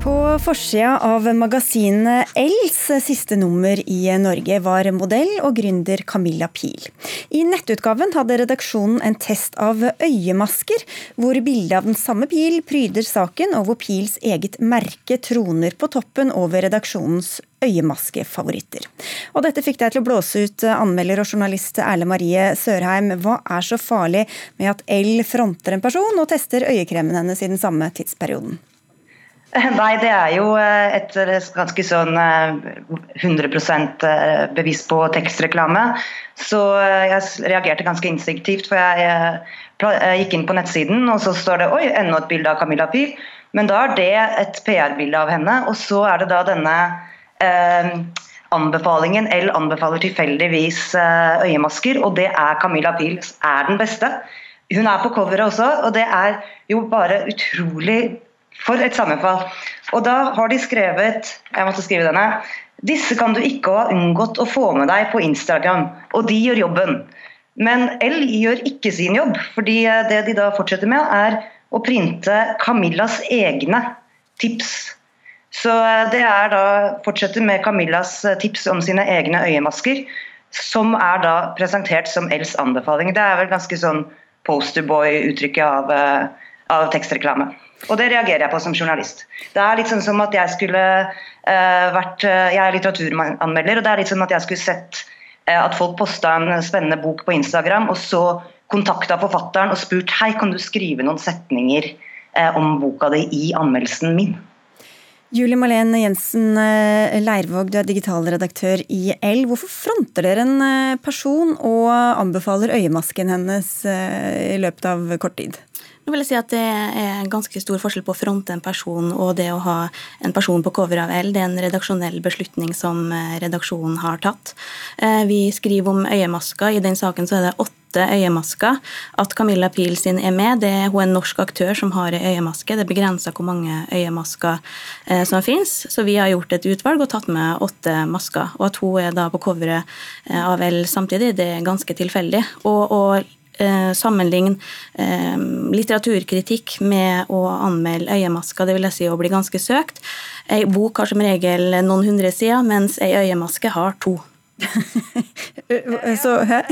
B: På forsida av magasinet Els siste nummer i Norge var modell og gründer Camilla Pil. I nettutgaven hadde redaksjonen en test av øyemasker, hvor bildet av den samme Pil pryder saken, og hvor Pils eget merke troner på toppen over redaksjonens øyemaskefavoritter. Og dette fikk deg til å blåse ut anmelder og journalist Erle Marie Sørheim. Hva er så farlig med at L fronter en person og tester øyekremen hennes i den samme tidsperioden?
K: Nei, det er jo eh, et eh, ganske sånn 100 eh, bevis på tekstreklame. Så jeg reagerte ganske instinktivt, for jeg gikk inn på nettsiden, og så står det oi, enda et bilde av Camilla Pil. Men da er det et PR-bilde av henne, og så er det da denne eh, anbefalingen L anbefaler tilfeldigvis øyemasker, og det er Camilla Pil er den beste. Hun er på coveret også, og det er jo bare utrolig for et sammenfall. Og da har de skrevet Jeg måtte skrive denne. Disse kan du ikke ha unngått å få med deg på Instagram, og de gjør jobben. Men L gjør ikke sin jobb, fordi det de da fortsetter med, er å printe Camillas egne tips. Så det er da fortsetter med Camillas tips om sine egne øyemasker, som er da presentert som Ls anbefaling. Det er vel ganske sånn posterboy-uttrykket av, av tekstreklame. Og det reagerer jeg på som journalist. Det er litt sånn som at jeg skulle uh, vært uh, Jeg er litteraturanmelder, og det er litt som at jeg skulle sett uh, at folk posta en spennende bok på Instagram, og så kontakta forfatteren og spurt hei, kan du skrive noen setninger om boka di i anmeldelsen min.
B: Julie Malén Jensen Leirvåg, du er digitalredaktør i L. Hvorfor fronter dere en person og anbefaler øyemasken hennes i løpet av kort tid?
L: Nå vil jeg si at Det er ganske stor forskjell på å fronte en person og det å ha en person på cover av L. Det er en redaksjonell beslutning som eh, redaksjonen har tatt. Eh, vi skriver om øyemasker. I den saken så er det åtte øyemasker. At Camilla Pil sin er med, det er hun er en norsk aktør som har ei øyemaske. Det begrenser hvor mange øyemasker eh, som finnes. Så vi har gjort et utvalg og tatt med åtte masker. Og at hun er da på coveret av L samtidig, det er ganske tilfeldig. og, og eh, sammenligne eh, litteraturkritikk med å anmelde øyemasker. Det vil jeg si å bli ganske søkt. Ei bok har som regel noen hundre sider, mens ei øyemaske har to.
B: Så, hæ?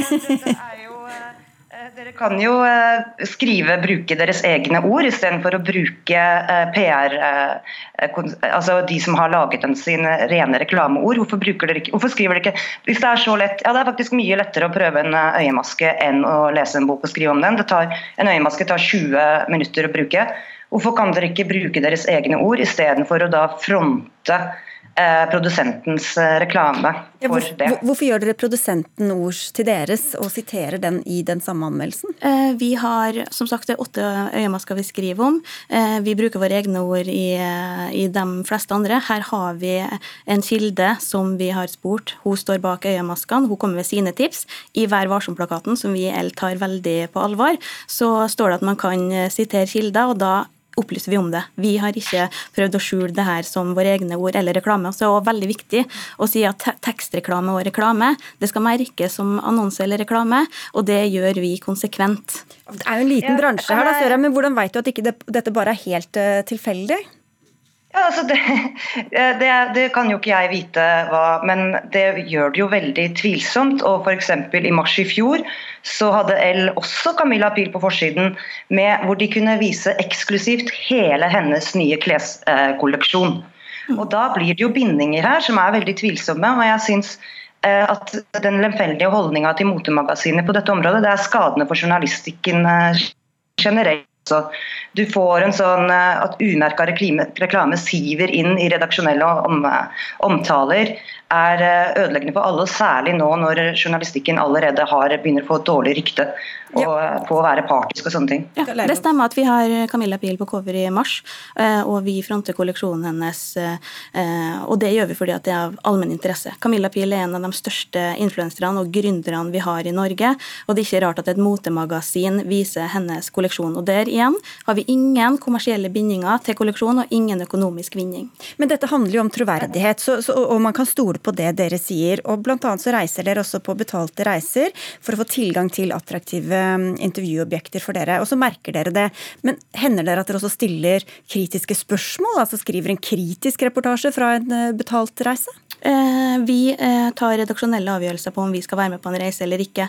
K: Dere kan jo eh, skrive, bruke deres egne ord istedenfor å bruke eh, PR eh, Altså de som har laget den sine rene reklameord. Hvorfor, dere ikke, hvorfor skriver dere ikke Hvis det er så lett Ja, det er faktisk mye lettere å prøve en øyemaske enn å lese en bok og skrive om den. Tar, en øyemaske tar 20 minutter å bruke. Hvorfor kan dere ikke bruke deres egne ord istedenfor å da fronte produsentens eh, reklame
B: Ja,
K: for det.
B: hvorfor gjør dere produsenten ord til deres og siterer den i den samme anmeldelsen?
L: Eh, Vi har som sagt det er åtte øyemasker vi skriver om. Eh, Vi bruker våre egne ord i, eh, i de fleste andre. Her har vi en kilde som vi har spurt. Hun står bak øyemaskene, hun kommer med sine tips. I Vær varsom-plakaten, som vi i L tar veldig på alvor, så står det at man kan eh, sitere kilder, og da opplyser vi om det. Vi har ikke prøvd å skjule det her som våre egne ord eller reklame. Så det er også veldig viktig å si at tekstreklame og reklame det skal merkes som annonse eller reklame, og det gjør vi konsekvent.
B: Det er jo en liten
K: Ja,
B: bransje her, da,
K: kan
B: men hvordan vet du at ikke det, dette bare er helt eh, tilfeldig?
K: Ja, altså det, det, det kan jo ikke jeg vite hva, men det gjør det jo veldig tvilsomt. Og f.eks. i mars i fjor så hadde L også Camilla Pil på forsiden, med, hvor de kunne vise eksklusivt hele hennes nye kleskolleksjon. Og da blir det jo bindinger her som er veldig tvilsomme. og jeg synes eh, at den lemfeldige holdninga til motemagasinet på dette området, det er skadende for journalistikken eh, generelt. Så du får en sånn eh, at umerka reklame, siver inn i redaksjonelle om, omtaler, er eh, ødeleggende for alle, særlig nå når journalistikken allerede har, begynner å få et dårlig rykte og, ja. på å være partisk og sånne ting.
L: Ja, det stemmer at vi har Camilla Pil på cover i mars, eh, og vi fronter kolleksjonen hennes. eh, Og det gjør vi fordi at det er av allmenn interesse. Camilla Pil er en av de største influenserne og gründerne vi har i Norge, og det er ikke rart at et motemagasin viser hennes kolleksjon. Og der igjen har vi ingen kommersielle bindinger til kolleksjon og ingen økonomisk vinning.
B: Men dette handler jo om troverdighet, så, så, og man kan stole på det dere sier. Og blant annet så reiser dere også på betalte reiser for å få tilgang til attraktive um, intervjuobjekter for dere. Og så merker dere det. Men hender dere at dere også stiller kritiske spørsmål? Altså skriver en kritisk reportasje fra en eh, betalt reise?
L: Eh, Vi eh, tar redaksjonelle avgjørelser på om vi skal være med på en reise eller ikke.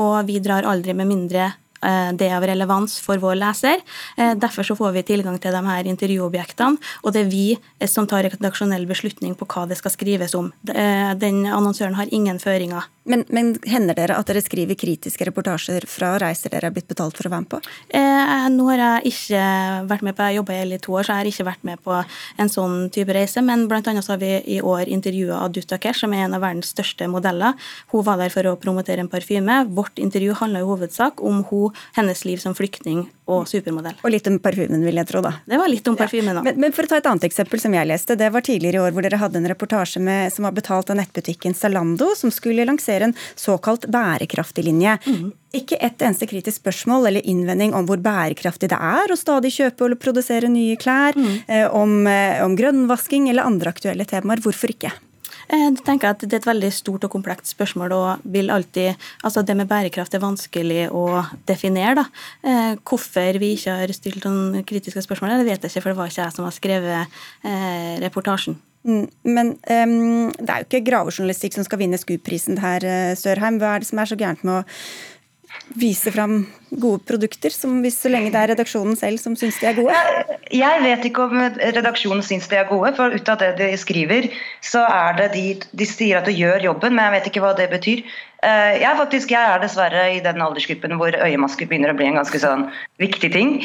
L: Og vi drar aldri med mindre det er av relevans for vår leser. Eh, Derfor så får vi tilgang til de her intervjuobjektene, og det er vi eh, som tar redaksjonell beslutning på hva det skal skrives om. Eh, Den annonsøren har ingen føringer.
B: Men, men hender dere at dere skriver kritiske reportasjer fra reiser dere er blitt betalt for å være med på?
L: Eh, nå har jeg ikke vært med på, jeg jobba i to år, så jeg har ikke vært med på en sånn type reise. Men blant annet så har vi i år intervjua Adut Akesh, som er en av verdens største modeller. Hun var der for å promotere en parfyme. Vårt intervju handla i hovedsak om hun, hennes liv som flyktning og supermodell.
B: Og litt om parfymen, vil jeg tro, da.
L: Det var litt om parfymen òg.
B: Men, men for å ta et annet eksempel som jeg leste, det var tidligere i år hvor dere hadde en reportasje med, som var betalt av nettbutikken Zalando, som skulle lansere en såkalt bærekraftig linje. Ikke et eneste kritisk spørsmål eller innvending om hvor bærekraftig det er å stadig kjøpe eller produsere nye klær, eh, om, eh, om grønnvasking eller andre aktuelle temaer. Hvorfor ikke?
L: Eh, Jeg tenker at Det er et veldig stort og komplekst spørsmål. og vil alltid, altså Det med bærekraft er vanskelig å definere. da. Hvorfor vi ikke har stilt noen kritiske spørsmål, det vet jeg ikke, for det var ikke jeg som har skrevet reportasjen.
B: Mm, Men um, det er jo ikke gravejournalistikk som skal vinne SKUP-prisen her, eh, Sørheim. Hva er det som er så gærent med å vise fram gode produkter, som hvis så lenge det er redaksjonen selv som syns de er gode?
K: Jeg vet ikke om redaksjonen syns de er gode, for ut av det de skriver, så er det de, de sier at du gjør jobben, men jeg vet ikke hva det betyr. Eh, Jeg, faktisk, jeg er dessverre i den aldersgruppen hvor øyemasker begynner å bli en ganske sånn viktig ting.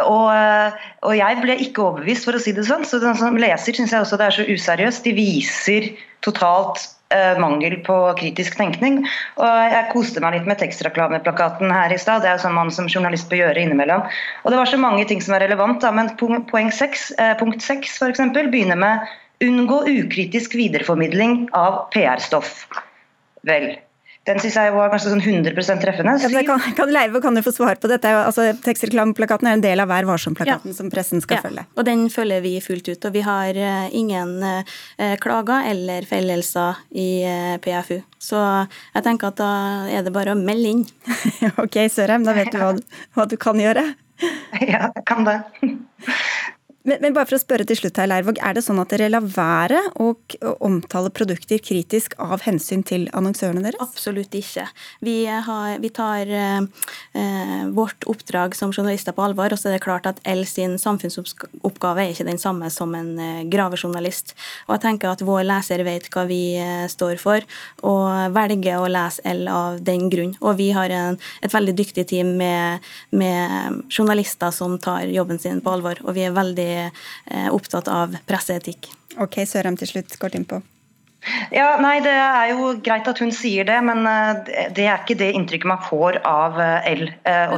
K: Og, eh, og jeg ble ikke overbevist, for å si det sånn. Så den som leser syns jeg også det er så useriøst. De viser totalt eh, mangel på kritisk tenkning. Og jeg koste meg litt med tekstreklameplakaten her i stad. Det er jo sånn man som journalist bør gjøre innimellom. Og det var så mange ting som er relevant, da, men poeng poeng seks, eh, punkt seks for eksempel, begynner med unngå ukritisk videreformidling av PR-stoff. Vel. Den syns jeg var kanskje sånn 100 treffende.
B: Ja, kan, kan Leive, kan du få svar på dette? Altså, Tekstreklameplakaten er en del av Vær varsom-plakaten som pressen skal
L: Ja,
B: følge.
L: og den følger vi fullt ut. Og vi har eh, ingen eh, klager eller fellelser i eh, PFU. Så jeg tenker at da er det bare å melde inn.
B: ok, Sørheim, da vet du hva, du hva du kan gjøre.
K: Ja, jeg kan det.
B: Men, men bare for å spørre til slutt her, Leirvåg, er det sånn at dere lar være å omtale produkter kritisk av hensyn til annonsørene deres?
L: Absolutt ikke. Vi, har, vi tar eh, eh, vårt oppdrag som journalister på alvor, og så er det klart at L sin samfunnsoppgave er ikke den samme som en eh, gravejournalist. Og jeg tenker at vår leser vet hva vi eh, står for, og velger å lese L av den grunn. Og vi har en, et veldig dyktig team med, med journalister som tar jobben sin på alvor, og vi er veldig eh, opptatt av presseetikk.
B: Ok, Sørheim til slutt, kort innpå.
K: Ja, nei, Det er jo greit at hun sier det, men det er ikke det inntrykket man får av L.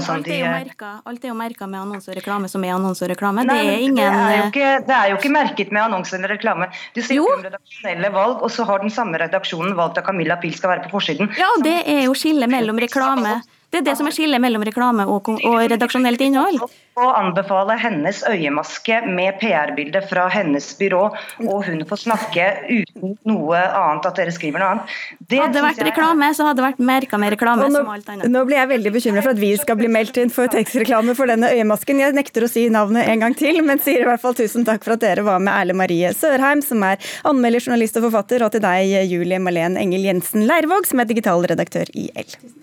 L: Sånn alt, er jo merka, alt er jo merka med annonse og reklame som er annonse og reklame. Nei, det, er ingen...
K: det, er ikke, det, er jo ikke, merket med annonse eller reklame. Du sier om redaksjonelle valg, og så har den samme redaksjonen valgt at Camilla Pil skal være på forsiden.
L: Ja, det er jo skillet mellom reklame det er det som er skillet mellom reklame og, og redaksjonelt innhold.
K: Å anbefale hennes øyemaske med PR-bilde fra hennes byrå, og hun får snakke uten noe annet at dere skriver noe annet.
L: Det hadde det vært reklame, så hadde det vært merka med reklame
B: nå,
L: som alt annet.
B: Nå blir jeg veldig bekymra for at vi skal bli meldt inn for tekstreklame for denne øyemasken. Jeg nekter å si navnet en gang til, men sier i hvert fall tusen takk for at dere var med, Erle Marie Sørheim, som er anmelder, journalist og forfatter, og til deg, Julie Malene Engel Jensen Leirvåg, som er digital redaktør i L.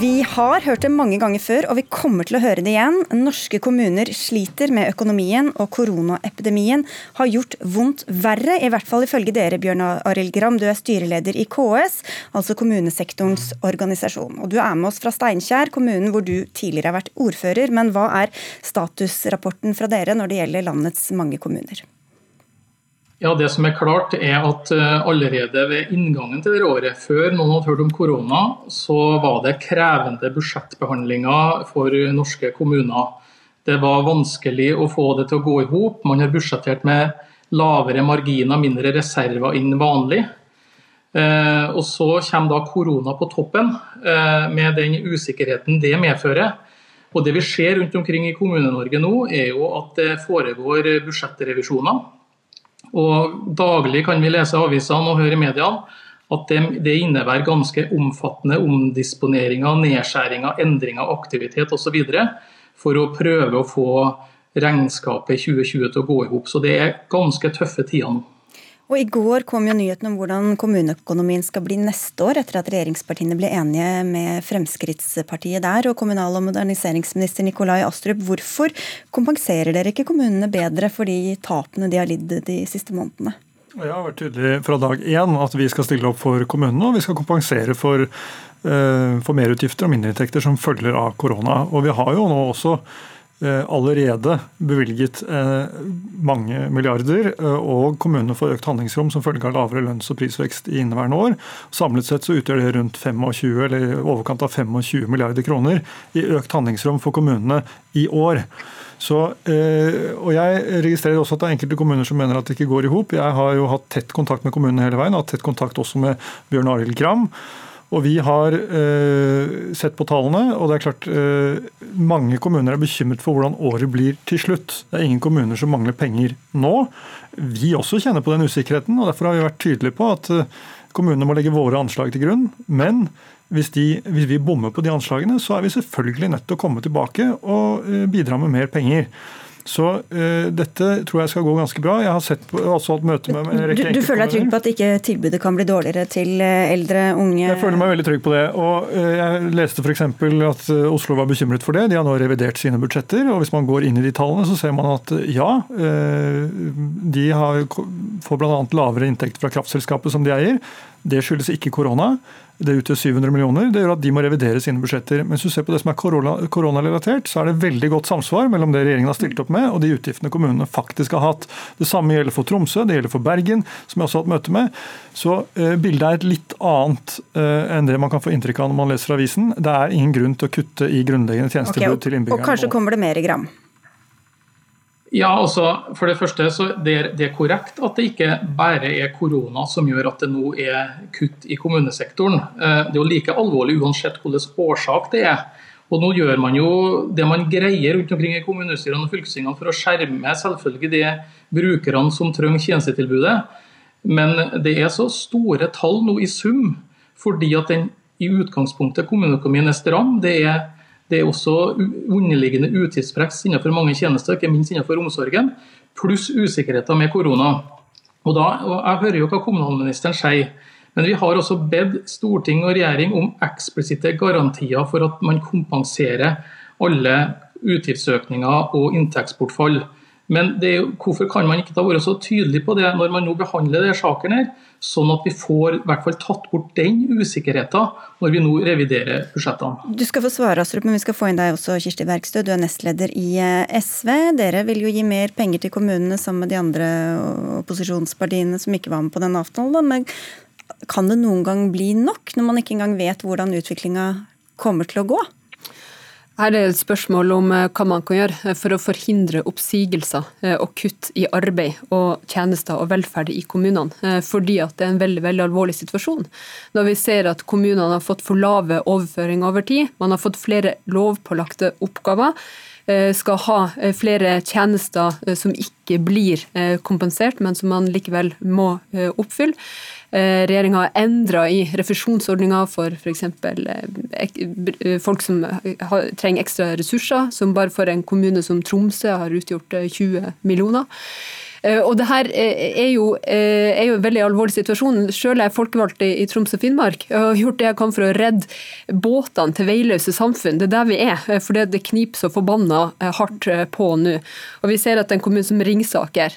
B: Vi har hørt det mange ganger før, og vi kommer til å høre det igjen. Norske kommuner sliter med økonomien, og koronaepidemien har gjort vondt verre. I hvert fall ifølge dere, Bjørn Arild Gram. Du er styreleder i KS, altså kommunesektorens organisasjon. Og du er med oss fra Steinkjer, kommunen hvor du tidligere har vært ordfører. Men hva er statusrapporten fra dere når det gjelder landets mange kommuner?
M: Ja, Det som er klart er at eh, allerede ved inngangen til det året, før noen hadde hørt om korona, så var det krevende budsjettbehandlinger for norske kommuner. Det var vanskelig å få det til å gå i hop. Man har budsjettert med lavere marginer, mindre reserver enn vanlig. Eh, og Så kommer da korona på toppen, eh, med den usikkerheten det medfører. Og Det vi ser rundt omkring i Kommune-Norge nå, er jo at det foregår budsjettrevisjoner. Og Daglig kan vi lese avisene og høre i mediene at det, det innebærer ganske omfattende omdisponeringer, nedskjæringer, endringer av aktivitet osv. for å prøve å få regnskapet 2020 til å gå i hop. Så det er ganske tøffe tider nå.
B: Og I går kom jo nyheten om hvordan kommuneøkonomien skal bli neste år, etter at regjeringspartiene ble enige med Fremskrittspartiet der. og Kommunal- og moderniseringsminister Nikolai Astrup, hvorfor kompenserer dere ikke kommunene bedre for de tapene de har lidd de siste månedene?
N: Jeg har vært tydelig fra dag én at vi skal stille opp for kommunene, og vi skal kompensere for, uh, for merutgifter og mindreinntekter som følger av korona. Og vi har jo nå også Eh, allerede bevilget eh, mange milliarder, eh, og kommunene får økt handlingsrom som følge av lavere lønns- og prisvekst i inneværende år. Samlet sett så utgjør det rundt 25, eller overkant av 25 milliarder kroner i økt handlingsrom for kommunene i år. Så, og Jeg registrerer også at det er enkelte kommuner som mener at det ikke går i hop. Jeg har jo hatt tett kontakt med kommunene hele veien, hatt tett kontakt også med Bjørn Arild Gram. Og Vi har eh, sett på tallene, og det er klart eh, mange kommuner er bekymret for hvordan året blir til slutt. Det er ingen kommuner som mangler penger nå. Vi også kjenner på den usikkerheten, og derfor har vi vært tydelige på at eh, kommunene må legge våre anslag til grunn. Men hvis, de, hvis vi bommer på de anslagene, så er vi selvfølgelig nødt til å komme tilbake og bidra med mer penger. Så uh, dette tror jeg skal gå ganske bra. Jeg har sett på, også hatt møte med en
B: rekke Du, du føler deg trygg på at ikke tilbudet kan bli dårligere til eh, eldre, unge
N: Jeg føler meg veldig trygg på det. og uh, Jeg leste f.eks. at Oslo var bekymret for det. De har nå revidert sine budsjetter. og Hvis man går inn i de tallene, så ser man at ja, uh, de har, får bl.a. lavere inntekt fra kraftselskapet som de eier. Det skyldes ikke korona. Det utgjør 700 millioner. Det gjør at de må revidere sine budsjetter. Men hvis du ser på det som er koronarelatert, så er det veldig godt samsvar mellom det regjeringen har stilt opp med, og de utgiftene kommunene faktisk har hatt. Det samme gjelder for Tromsø, det gjelder for Bergen, som jeg også har hatt møte med. Så eh, bildet er et litt annet eh, enn det man kan få inntrykk av når man leser avisen. Det er ingen grunn til å kutte i grunnleggende tjenestetilbud okay, til innbyggerne.
B: Og kanskje kommer det mer i gram?
M: Ja, altså, for Det første så det er det korrekt at det ikke bare er korona som gjør at det nå er kutt i kommunesektoren. Eh, det er jo like alvorlig uansett hvilken årsak det er. Og nå gjør man jo det man greier rundt omkring i kommunestyrene og fylkestingene for å skjerme selvfølgelig de brukerne som trenger tjenestetilbudet. Men det er så store tall nå i sum fordi at den i utgangspunktet kommuneøkonomien er stram. Det er det er også underliggende utgiftspress innenfor mange tjenester, ikke minst innenfor omsorgen, pluss usikkerheter med korona. Og da, og Jeg hører jo hva kommunalministeren sier, men vi har også bedt storting og regjering om eksplisitte garantier for at man kompenserer alle utgiftsøkninger og inntektsbortfall. Men jo, hvorfor kan man ikke da være så tydelig på det når man nå behandler denne sakene, her, sånn at vi får i hvert fall tatt bort den usikkerheten når vi nå reviderer budsjettene?
B: Du skal få svare, Astrup, men vi skal få inn deg også, Kirsti Bergstø. Du er nestleder i eh, SV. Dere vil jo gi mer penger til kommunene sammen med de andre opposisjonspartiene som ikke var med på den avtalen. Men kan det noen gang bli nok, når man ikke engang vet hvordan utviklinga kommer til å gå?
O: Her er det et spørsmål om eh, hva man kan gjøre eh, for å forhindre oppsigelser eh, og kutt i arbeid og tjenester og velferd i kommunene. Fordi at det er en veldig, veldig alvorlig situasjon. Når vi ser at kommunene har fått for lave overføringer over tid, man har fått flere lovpålagte oppgaver skal ha flere tjenester som ikke blir kompensert, men som man likevel må oppfylle. Eh, Regjeringa har endra i refusjonsordninga for f.eks. Eh, folk som trenger ekstra ressurser, som bare for en kommune som Tromsø har utgjort 20 eh, millioner. Eh, og det her eh, er jo, eh, er jo, en veldig alvorlig situasjon. Selv er jeg folkevalgt i Troms og Finnmark. Jeg har gjort det jeg kan for å redde båtene til veiløse samfunn. Det er der vi er, for det kniper så forbanna hardt på nå. Og vi ser at en kommune som Ringsaker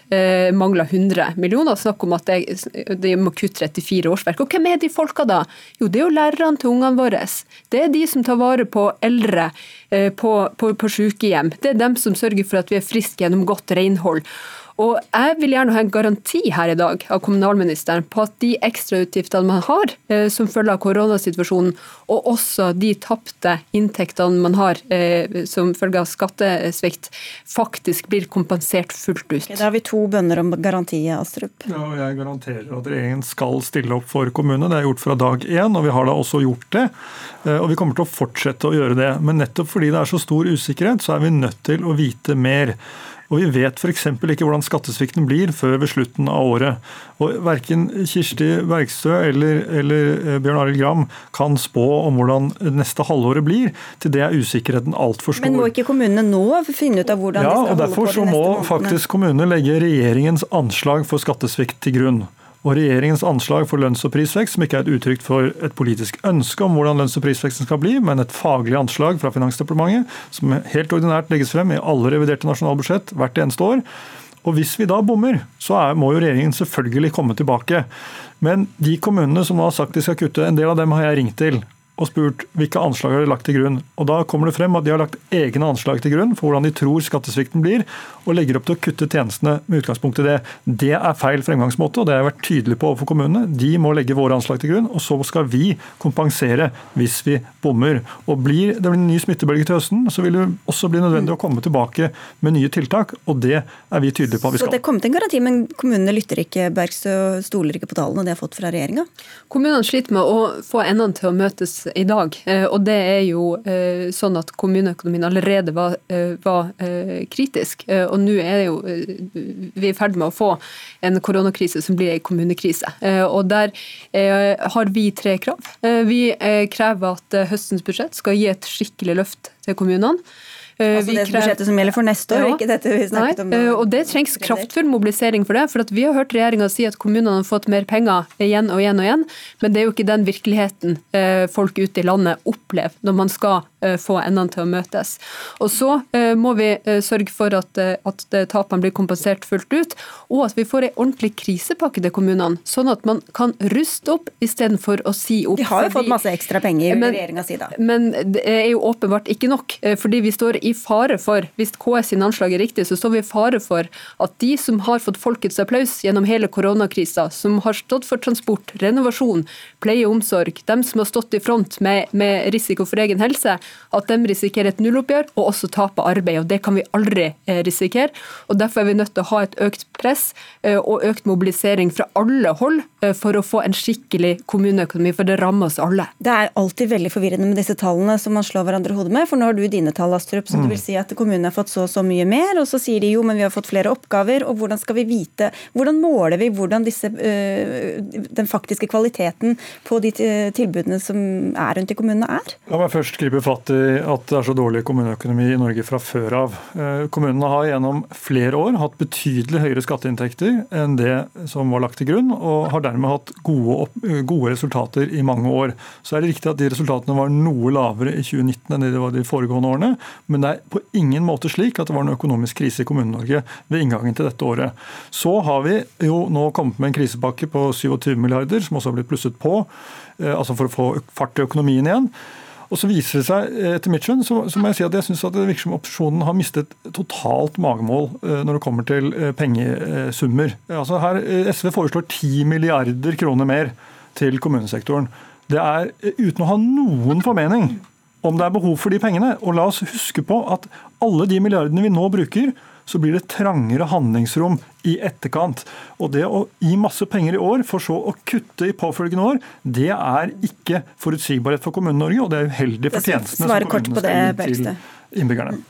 O: mangler 100 millioner. Snakk om at de må kutte 34 årsverk. Og hvem er de folka da? Jo, det er jo lærerne til ungene våre. Det er de som tar vare på eldre på, på, på sykehjem. Det er dem som sørger for at vi er friske gjennom godt renhold. Og jeg vil gjerne ha en garanti her i dag av kommunalministeren på at de ekstrautgiftene man har eh, som følge av koronasituasjonen, og også de tapte inntektene man har eh, som følge av skattesvikt, faktisk blir kompensert fullt ut.
B: Okay, da har vi to bønner om garanti, Astrup.
N: Ja, og Jeg garanterer at regjeringen skal stille opp for kommunene. Det er gjort fra dag én, og vi har da også gjort det. Eh, og vi kommer til å fortsette å gjøre det. Men nettopp fordi det er så stor usikkerhet, så er vi nødt til å vite mer. Og vi vet f.eks. ikke hvordan skattesvikten blir før ved slutten av året. Og Verken Kirsti Bergstø eller, eller eh, Bjørn Arild Gram kan spå om hvordan neste halvåret blir. Til det er usikkerheten altfor stor.
B: Men må ikke kommunene nå finne ut av hvordan
N: ja,
B: de skal holde på de neste
N: månedene? Ja, og Derfor så må faktisk kommunene legge regjeringens anslag for skattesvikt til grunn og regjeringens anslag for lønns- og prisvekst, som ikke er et uttrykk for et politisk ønske om hvordan lønns- og prisveksten skal bli, men et faglig anslag fra Finansdepartementet, som helt ordinært legges frem i alle reviderte nasjonalbudsjett hvert eneste år. Og Hvis vi da bommer, så er, må jo regjeringen selvfølgelig komme tilbake. Men de kommunene som nå har sagt de skal kutte, en del av dem har jeg ringt til og spurt hvilke anslag har de lagt til grunn. Og Da kommer det frem at de har lagt egne anslag til grunn for hvordan de tror skattesvikten blir, og legger opp til å kutte tjenestene med utgangspunkt i det. Det er feil fremgangsmåte, og det har jeg vært tydelig på overfor kommunene. De må legge våre anslag til grunn, og så skal vi kompensere hvis vi bommer. Og Blir det blir en ny smittebølge til høsten, så vil det også bli nødvendig å komme tilbake med nye tiltak, og det er vi tydelige på at vi skal.
B: Så det er kommet en garanti, men kommunene lytter ikke, Bergstø stoler ikke på tallene de har fått fra regjeringa?
O: Kommunene sliter med å få endene til å møtes i dag. Eh, og det er jo eh, sånn at kommuneøkonomien allerede var, eh, var kritisk. Og nå er det jo vi i ferd med å få en koronakrise som blir en kommunekrise. Og der har vi tre krav. Vi krever at høstens budsjett skal gi et skikkelig løft til kommunene.
B: Eh, altså det budsjettet som gjelder for neste år, ja. ikke dette vi snakket
O: Nei, om? Eh, og det trengs kraftfull mobilisering for det. For vi har hørt regjeringa si at kommunene har fått mer penger igjen og igjen og igjen, men det er jo ikke den virkeligheten eh, folk ute i landet opplever når man skal få endene til å møtes. Og så må vi sørge for at, at tapene blir kompensert fullt ut, og at vi får en ordentlig krisepakke til kommunene, sånn at man kan ruste opp istedenfor å si opp.
B: De har jo fått masse ekstra penger, regjeringa si da.
O: Men det er jo åpenbart ikke nok, fordi vi står i fare for, hvis KS sin anslag er riktig, så står vi i fare for at de som har fått folkets applaus gjennom hele koronakrisa, som har stått for transport, renovasjon, pleie og omsorg, dem som har stått i front med, med risiko for egen helse, at de risikerer et nulloppgjør og også taper arbeid. og Det kan vi aldri eh, risikere. og Derfor er vi nødt til å ha et økt press eh, og økt mobilisering fra alle hold eh, for å få en skikkelig kommuneøkonomi, for det rammer oss alle.
B: Det er alltid veldig forvirrende med disse tallene som man slår hverandre i hodet med, for nå har du dine tall, Astrup, så det vil si at kommunene har fått så og så mye mer, og så sier de jo, men vi har fått flere oppgaver. Og hvordan skal vi vite Hvordan måler vi hvordan disse, øh, den faktiske kvaliteten på de tilbudene som er rundt i kommunene, er?
N: La meg først gripe fatt i at det er så dårlig kommuneøkonomi i Norge fra før av. Eh, kommunene har gjennom flere år hatt betydelig høyere skatteinntekter enn det som var lagt til grunn, og har dermed hatt gode, gode resultater i mange år. Så er det riktig at de resultatene var noe lavere i 2019 enn det var de foregående årene, men Det er på ingen måte slik at det var en økonomisk krise i Kommune-Norge ved inngangen til dette året. Så har vi jo nå kommet med en krisepakke på 27 milliarder, som også har blitt plusset på, altså for å få fart i økonomien igjen. Og så viser det seg, etter mitt skjønn, så, så, må jeg si at jeg syns det virker som opposisjonen har mistet totalt magemål når det kommer til pengesummer. Altså her, SV foreslår 10 milliarder kroner mer til kommunesektoren. Det er uten å ha noen formening om det er behov for de pengene. Og la oss huske på at alle de milliardene vi nå bruker, så blir det trangere handlingsrom i etterkant. Og det å gi masse penger i år, for så å kutte i påfølgende år, det er ikke forutsigbarhet for Kommune-Norge, og det er uheldig for tjenestene som kommunene skal gi til innbyggerne.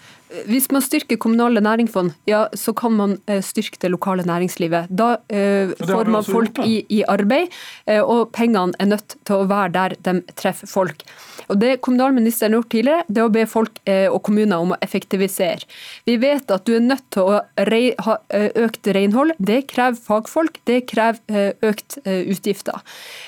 O: Hvis man styrker kommunale næringsfond, ja, så kan man styrke det lokale næringslivet. Da eh, får man folk i, i, arbeid, eh, og pengene er nødt til å være der de treffer folk. Og Det kommunalministeren har gjort tidligere, det er å be folk eh, og kommuner om å effektivisere. Vi vet at du er nødt til å rei, ha økt renhold. Det krever fagfolk, det krever økt utgifter.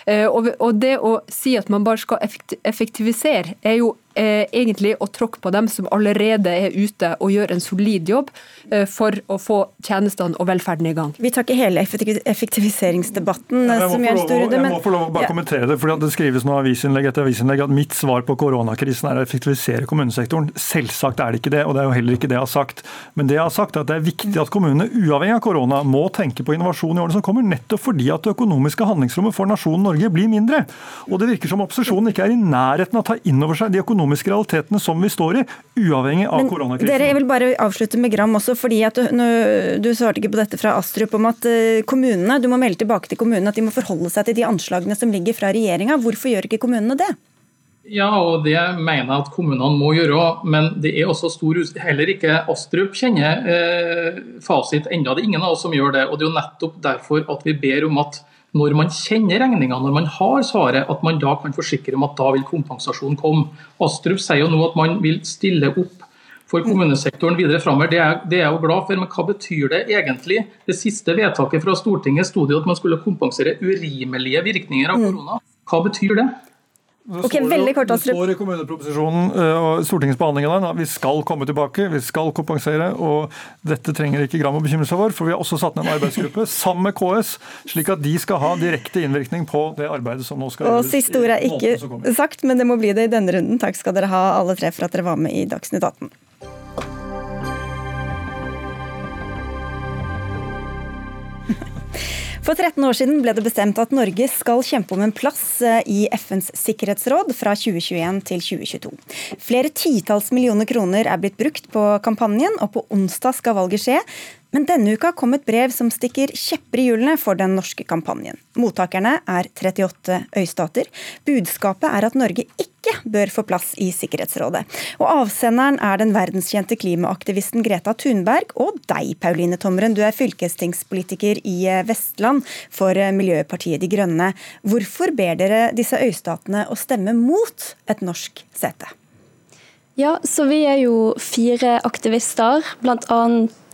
O: Og, og det å si at man bare skal effektivisere, er jo eh, egentlig å tråkke på dem som allerede er ute og gjør en solid jobb eh, for å få tjenestene og velferden i gang.
B: Vi tar ikke hele effektiviseringsdebatten.
N: Ja, jeg, runde, men jeg må få lov å bare ja. kommentere det. for Det skrives nå avisinnlegg etter avisinnlegg at mitt svar på koronakrisen er å effektivisere kommunesektoren. Selvsagt er det ikke det, og det er jo heller ikke det jeg har sagt. Men det jeg har sagt er at det er viktig at kommunene uavhengig av korona må tenke på innovasjon i årene som kommer, nettopp fordi at det økonomiske handlingsrommet for nasjonen Norge blir mindre. Og det virker som opposisjonen ikke er i nærheten av å ta inn over seg de økonomiske realitetene som vi står i, uavhengig av
B: Men,
N: koronakrisen.
B: Dere, jeg vil bare avslutte med Gram også, fordi at du, du svarte ikke på dette fra Astrup om at kommunene, du må melde tilbake til kommunene at de må forholde seg til de anslagene som ligger fra regjeringa. Hvorfor gjør ikke kommunene det?
M: Ja, og det mener jeg at kommunene må gjøre. Men det er også stor Heller ikke Astrup kjenner eh, fasit ennå. Det er ingen av oss som gjør det. og Det er jo nettopp derfor at vi ber om at når man kjenner regninga, når man har svaret, at man da kan forsikre om at da vil kompensasjonen komme. Astrup sier jo nå at man vil stille opp for kommunesektoren videre framover. Det, det, er jeg jo glad for, men hva betyr det egentlig? Det siste vedtaket fra Stortinget sto det at man skulle kompensere urimelige virkninger av korona. Hva betyr det?
N: Står, veldig kort, det står i kommuneproposisjonen eh, og Stortingets behandling av den vi skal komme tilbake, vi skal kompensere. og Dette trenger ikke Gram å bekymre seg for, for vi har også satt ned en arbeidsgruppe sammen med KS, slik at de skal ha direkte innvirkning på det arbeidet som nå skal
B: gjøres. Og Siste ord er ikke sagt, men det må bli det i denne runden. Takk skal dere ha alle tre for at dere var med i Dagsnytt 18. For 13 år siden ble det bestemt at Norge skal kjempe om en plass eh, i FNs sikkerhetsråd fra 2021 til 2022. Flere titalls millioner kroner er blitt brukt på kampanjen, og på onsdag skal valget skje. Men denne uka kom et brev som stikker kjepper i hjulene for den norske kampanjen. Mottakerne er 38 øystater. Budskapet er at Norge ikke bør få plass i Sikkerhetsrådet. Og avsenderen er den verdenskjente klimaaktivisten Greta Thunberg og deg, Pauline Tomren. Du er fylkestingspolitiker i Vestland for Miljøpartiet De Grønne. Hvorfor ber dere disse øystatene å stemme mot et norsk sete?
P: Ja, så vi er jo fire aktivister, bl.a.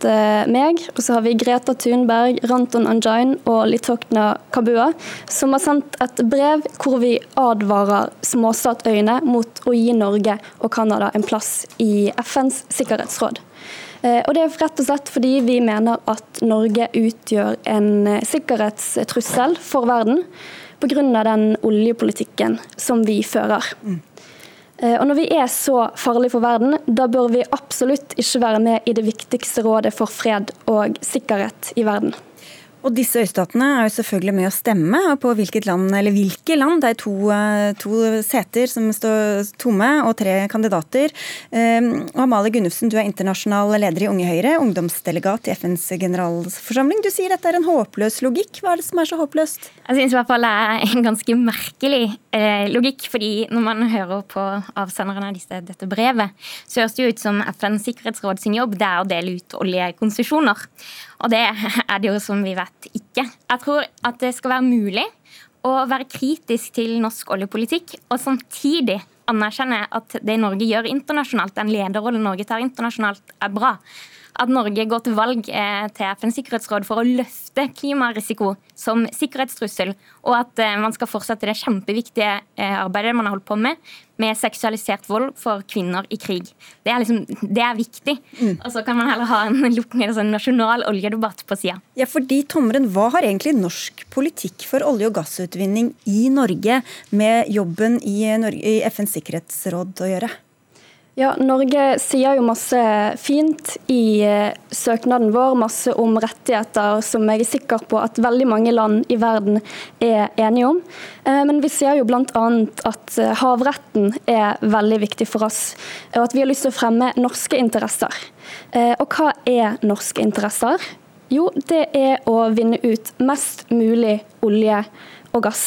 P: Eh, meg. Og så har vi Greta Thunberg, Ranton Anjain og Litokna Kabua, som har sendt et brev hvor vi advarer småstatøyene mot å gi Norge og Canada en plass i FNs sikkerhetsråd. Eh, og Det er rett og slett fordi vi mener at Norge utgjør en eh, sikkerhetstrussel for verden pga. den oljepolitikken som vi fører. Mm. Eh, og Når vi er så farlige for verden, da bør vi absolutt ikke være med i det viktigste rådet for fred og sikkerhet i verden.
B: Og disse øystatene er jo selvfølgelig med å stemme på hvilket land, eller hvilke land. Det er to, eh, to seter som står tomme, og tre kandidater. Og Amalie Gunnufsen, du er internasjonal leder i Unge Høyre, ungdomsdelegat i FNs generalforsamling. Du sier dette er en håpløs logikk. Hva er det som er så håpløst?
Q: Jeg syns i hvert fall det er en ganske merkelig eh, logikk. fordi når man hører på avsenderen av disse, dette brevet, så høres det jo ut som FNs sikkerhetsråd sin jobb det er å dele ut oljekonsesjoner. Og det er det jo som vi vet ikke. Jeg tror at det skal være mulig å være kritisk til norsk oljepolitikk, og samtidig anerkjenne at det Norge gjør internasjonalt, den lederrollen Norge tar internasjonalt, er bra. At Norge går til valg til FNs sikkerhetsråd for å løfte klimarisiko som sikkerhetstrussel, og at eh, man skal fortsette det kjempeviktige eh, arbeidet man har holdt på med med seksualisert vold for kvinner i krig. Det er, liksom, det er viktig. Mm. Og så kan man heller ha en, en nasjonal oljedebatt på sida.
B: Ja, fordi Tomren, hva har egentlig norsk politikk for olje- og gassutvinning i Norge med jobben i, Norge, i FNs sikkerhetsråd å gjøre?
P: Ja, Norge sier jo masse fint i eh, søknaden vår, masse om rettigheter som jeg er sikker på at veldig mange land i verden er enige om. Eh, men vi sier jo bl.a. at eh, havretten er veldig viktig for oss, og at vi har lyst til å fremme norske interesser. Og hva er norske interesser? Jo, det er å vinne ut mest mulig olje og gass.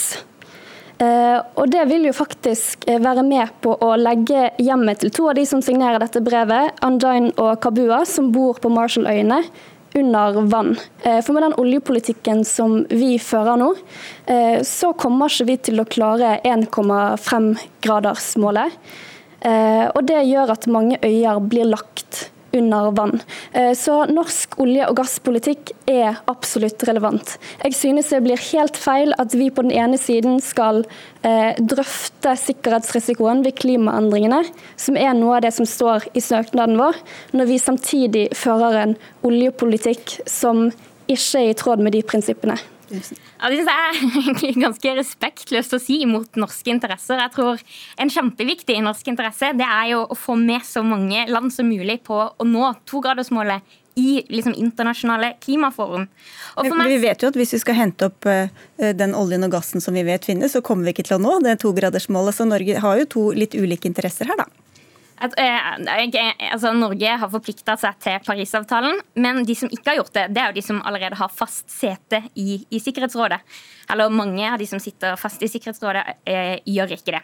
P: Eh, og Det vil jo faktisk eh, være med på å legge hjemmet til to av de som signerer dette brevet, Anjain og Kabua, som bor på Marshalløyene under vann. Eh, for med den oljepolitikken som vi fører nå, så kommer ikke vi til å klare 1,5-gradersmålet. Og det gjør at mange øyer blir lagt under vann. Eh, så norsk olje- og gasspolitikk er absolutt relevant. Jeg synes det blir helt feil at vi på den ene siden skal eh, drøfte sikkerhetsrisikoen ved klimaendringene, som er noe av det som står i søknaden vår, når vi samtidig fører en oljepolitikk som ikke er i tråd med de prinsippene.
Q: Ja, det er ganske respektløst å si mot norske interesser. Jeg tror En kjempeviktig norsk interesse det er jo å få med så mange land som mulig på å nå togradersmålet i liksom, internasjonale klimaforum.
B: Meg... vi vet jo at Hvis vi skal hente opp uh, den oljen og gassen som vi vet finnes, så kommer vi ikke til å nå det togradersmålet. Så Norge har jo to litt ulike interesser her, da.
Q: At, eh, altså, Norge har forplikta seg til Parisavtalen, men de som ikke har gjort det, det er jo de som allerede har fast sete i, i Sikkerhetsrådet. Eller mange av de som sitter fast i Sikkerhetsrådet, eh, gjør ikke det.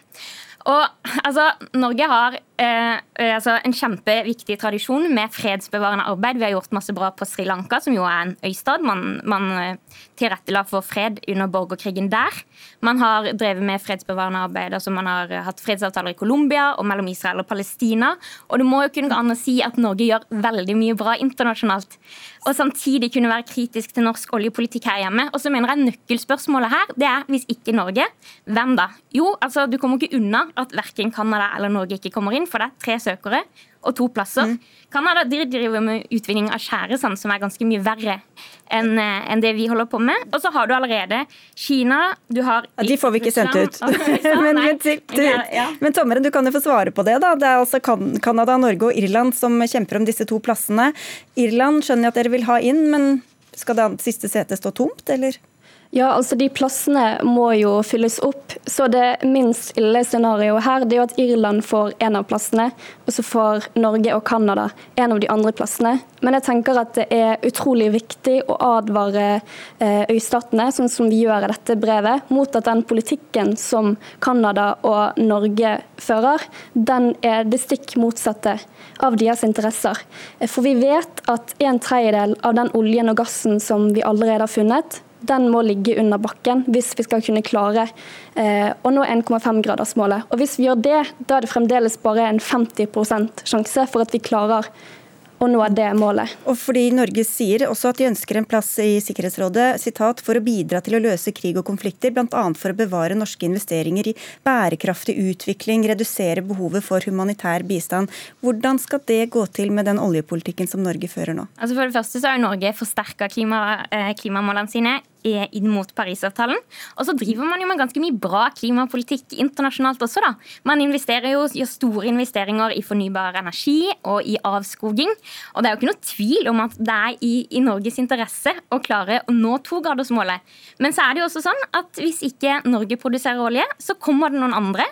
Q: Og altså, Norge har eh, eh, altså, en kjempeviktig tradisjon med fredsbevarende arbeid. Vi har gjort masse bra på Sri Lanka, som jo er en øystad. Man, man eh, tilrettela for fred under borgerkrigen der. Man har drevet med fredsbevarende arbeid. altså Man har hatt fredsavtaler i Colombia og mellom Israel og Palestina. Og det må jo kunne gå an å si at Norge gjør veldig mye bra internasjonalt. Og samtidig kunne være kritisk til norsk oljepolitikk her hjemme. Og så mener jeg Nøkkelspørsmålet her det er hvis ikke Norge, hvem da? Jo, altså du kommer ikke unna at verken Canada eller Norge ikke kommer inn, for det er tre søkere og to plasser. Mm. Canada driver med utvinning av tjæresand, som er ganske mye verre enn eh, en det vi holder på med. Og så har du allerede Kina du har
B: ja, De får vi ikke sendt ut. men, men, du, men Tommeren, du kan jo få svare på det. da. Det er altså Canada, Norge og Irland som kjemper om disse to plassene. Irland skjønner jeg at dere vil ha inn, men skal det siste setet stå tomt, eller?
P: Ja, altså De plassene må jo fylles opp. Så det minst ille scenarioet her det er jo at Irland får en av plassene, og så får Norge og Canada en av de andre plassene. Men jeg tenker at det er utrolig viktig å advare eh, øystatene, sånn som vi gjør i dette brevet, mot at den politikken som Canada og Norge fører, den er det stikk motsatte av deres interesser. For vi vet at en tredjedel av den oljen og gassen som vi allerede har funnet, den må ligge under bakken hvis vi skal kunne klare eh, å nå 1,5-gradersmålet. Og Hvis vi gjør det, da er det fremdeles bare en 50% sjanse for at vi klarer å nå det målet.
B: Og fordi Norge sier også at de ønsker en plass i Sikkerhetsrådet citat, for å bidra til å løse krig og konflikter, bl.a. for å bevare norske investeringer i bærekraftig utvikling, redusere behovet for humanitær bistand. Hvordan skal det gå til med den oljepolitikken som Norge fører nå?
Q: Altså For det første så har Norge forsterka klima, eh, klimamålene sine inn mot Parisavtalen. Og så driver man jo med ganske mye bra klimapolitikk internasjonalt også, da. Man investerer jo, gjør store investeringer i fornybar energi og i avskoging. Og det er jo ikke noe tvil om at det er i, i Norges interesse å klare å nå togradersmålet. Men så er det jo også sånn at hvis ikke Norge produserer olje, så kommer det noen andre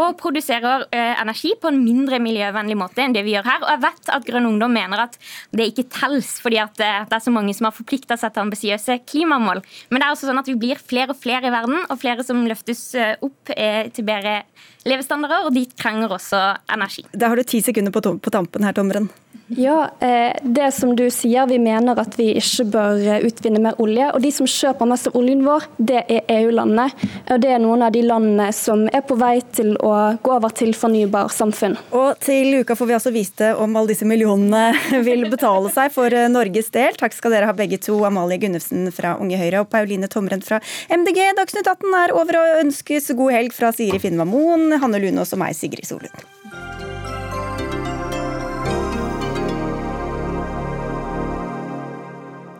Q: og produserer eh, energi på en mindre miljøvennlig måte enn det vi gjør her. Og jeg vet at Grønn Ungdom mener at det ikke telles fordi at eh, det er så mange som har forplikta seg til ambisiøse klimamål. Men det er også sånn at vi blir flere og flere i verden, og flere som løftes eh, opp eh, til bedre levestandarder, og de trenger også energi.
B: Da har du ti sekunder på, på tampen her, Tommeren.
P: Ja, eh, det som du sier, vi mener at vi ikke bør eh, utvinne mer olje. Og de som kjøper mest av oljen vår, det er EU-landene. Og det er noen av de landene som er på vei til å gå over til fornybar samfunn.
B: Og til uka får vi altså vite om alle disse millionene vil betale seg for eh, Norges del. Takk skal dere ha begge to, Amalie Gunnufsen fra Unge Høyre og Pauline Tomren fra MDG. Dagsnytt 18 er over og ønskes god helg fra Siri Finnva Moen, Hanne Lunås og meg, Sigrid Solund.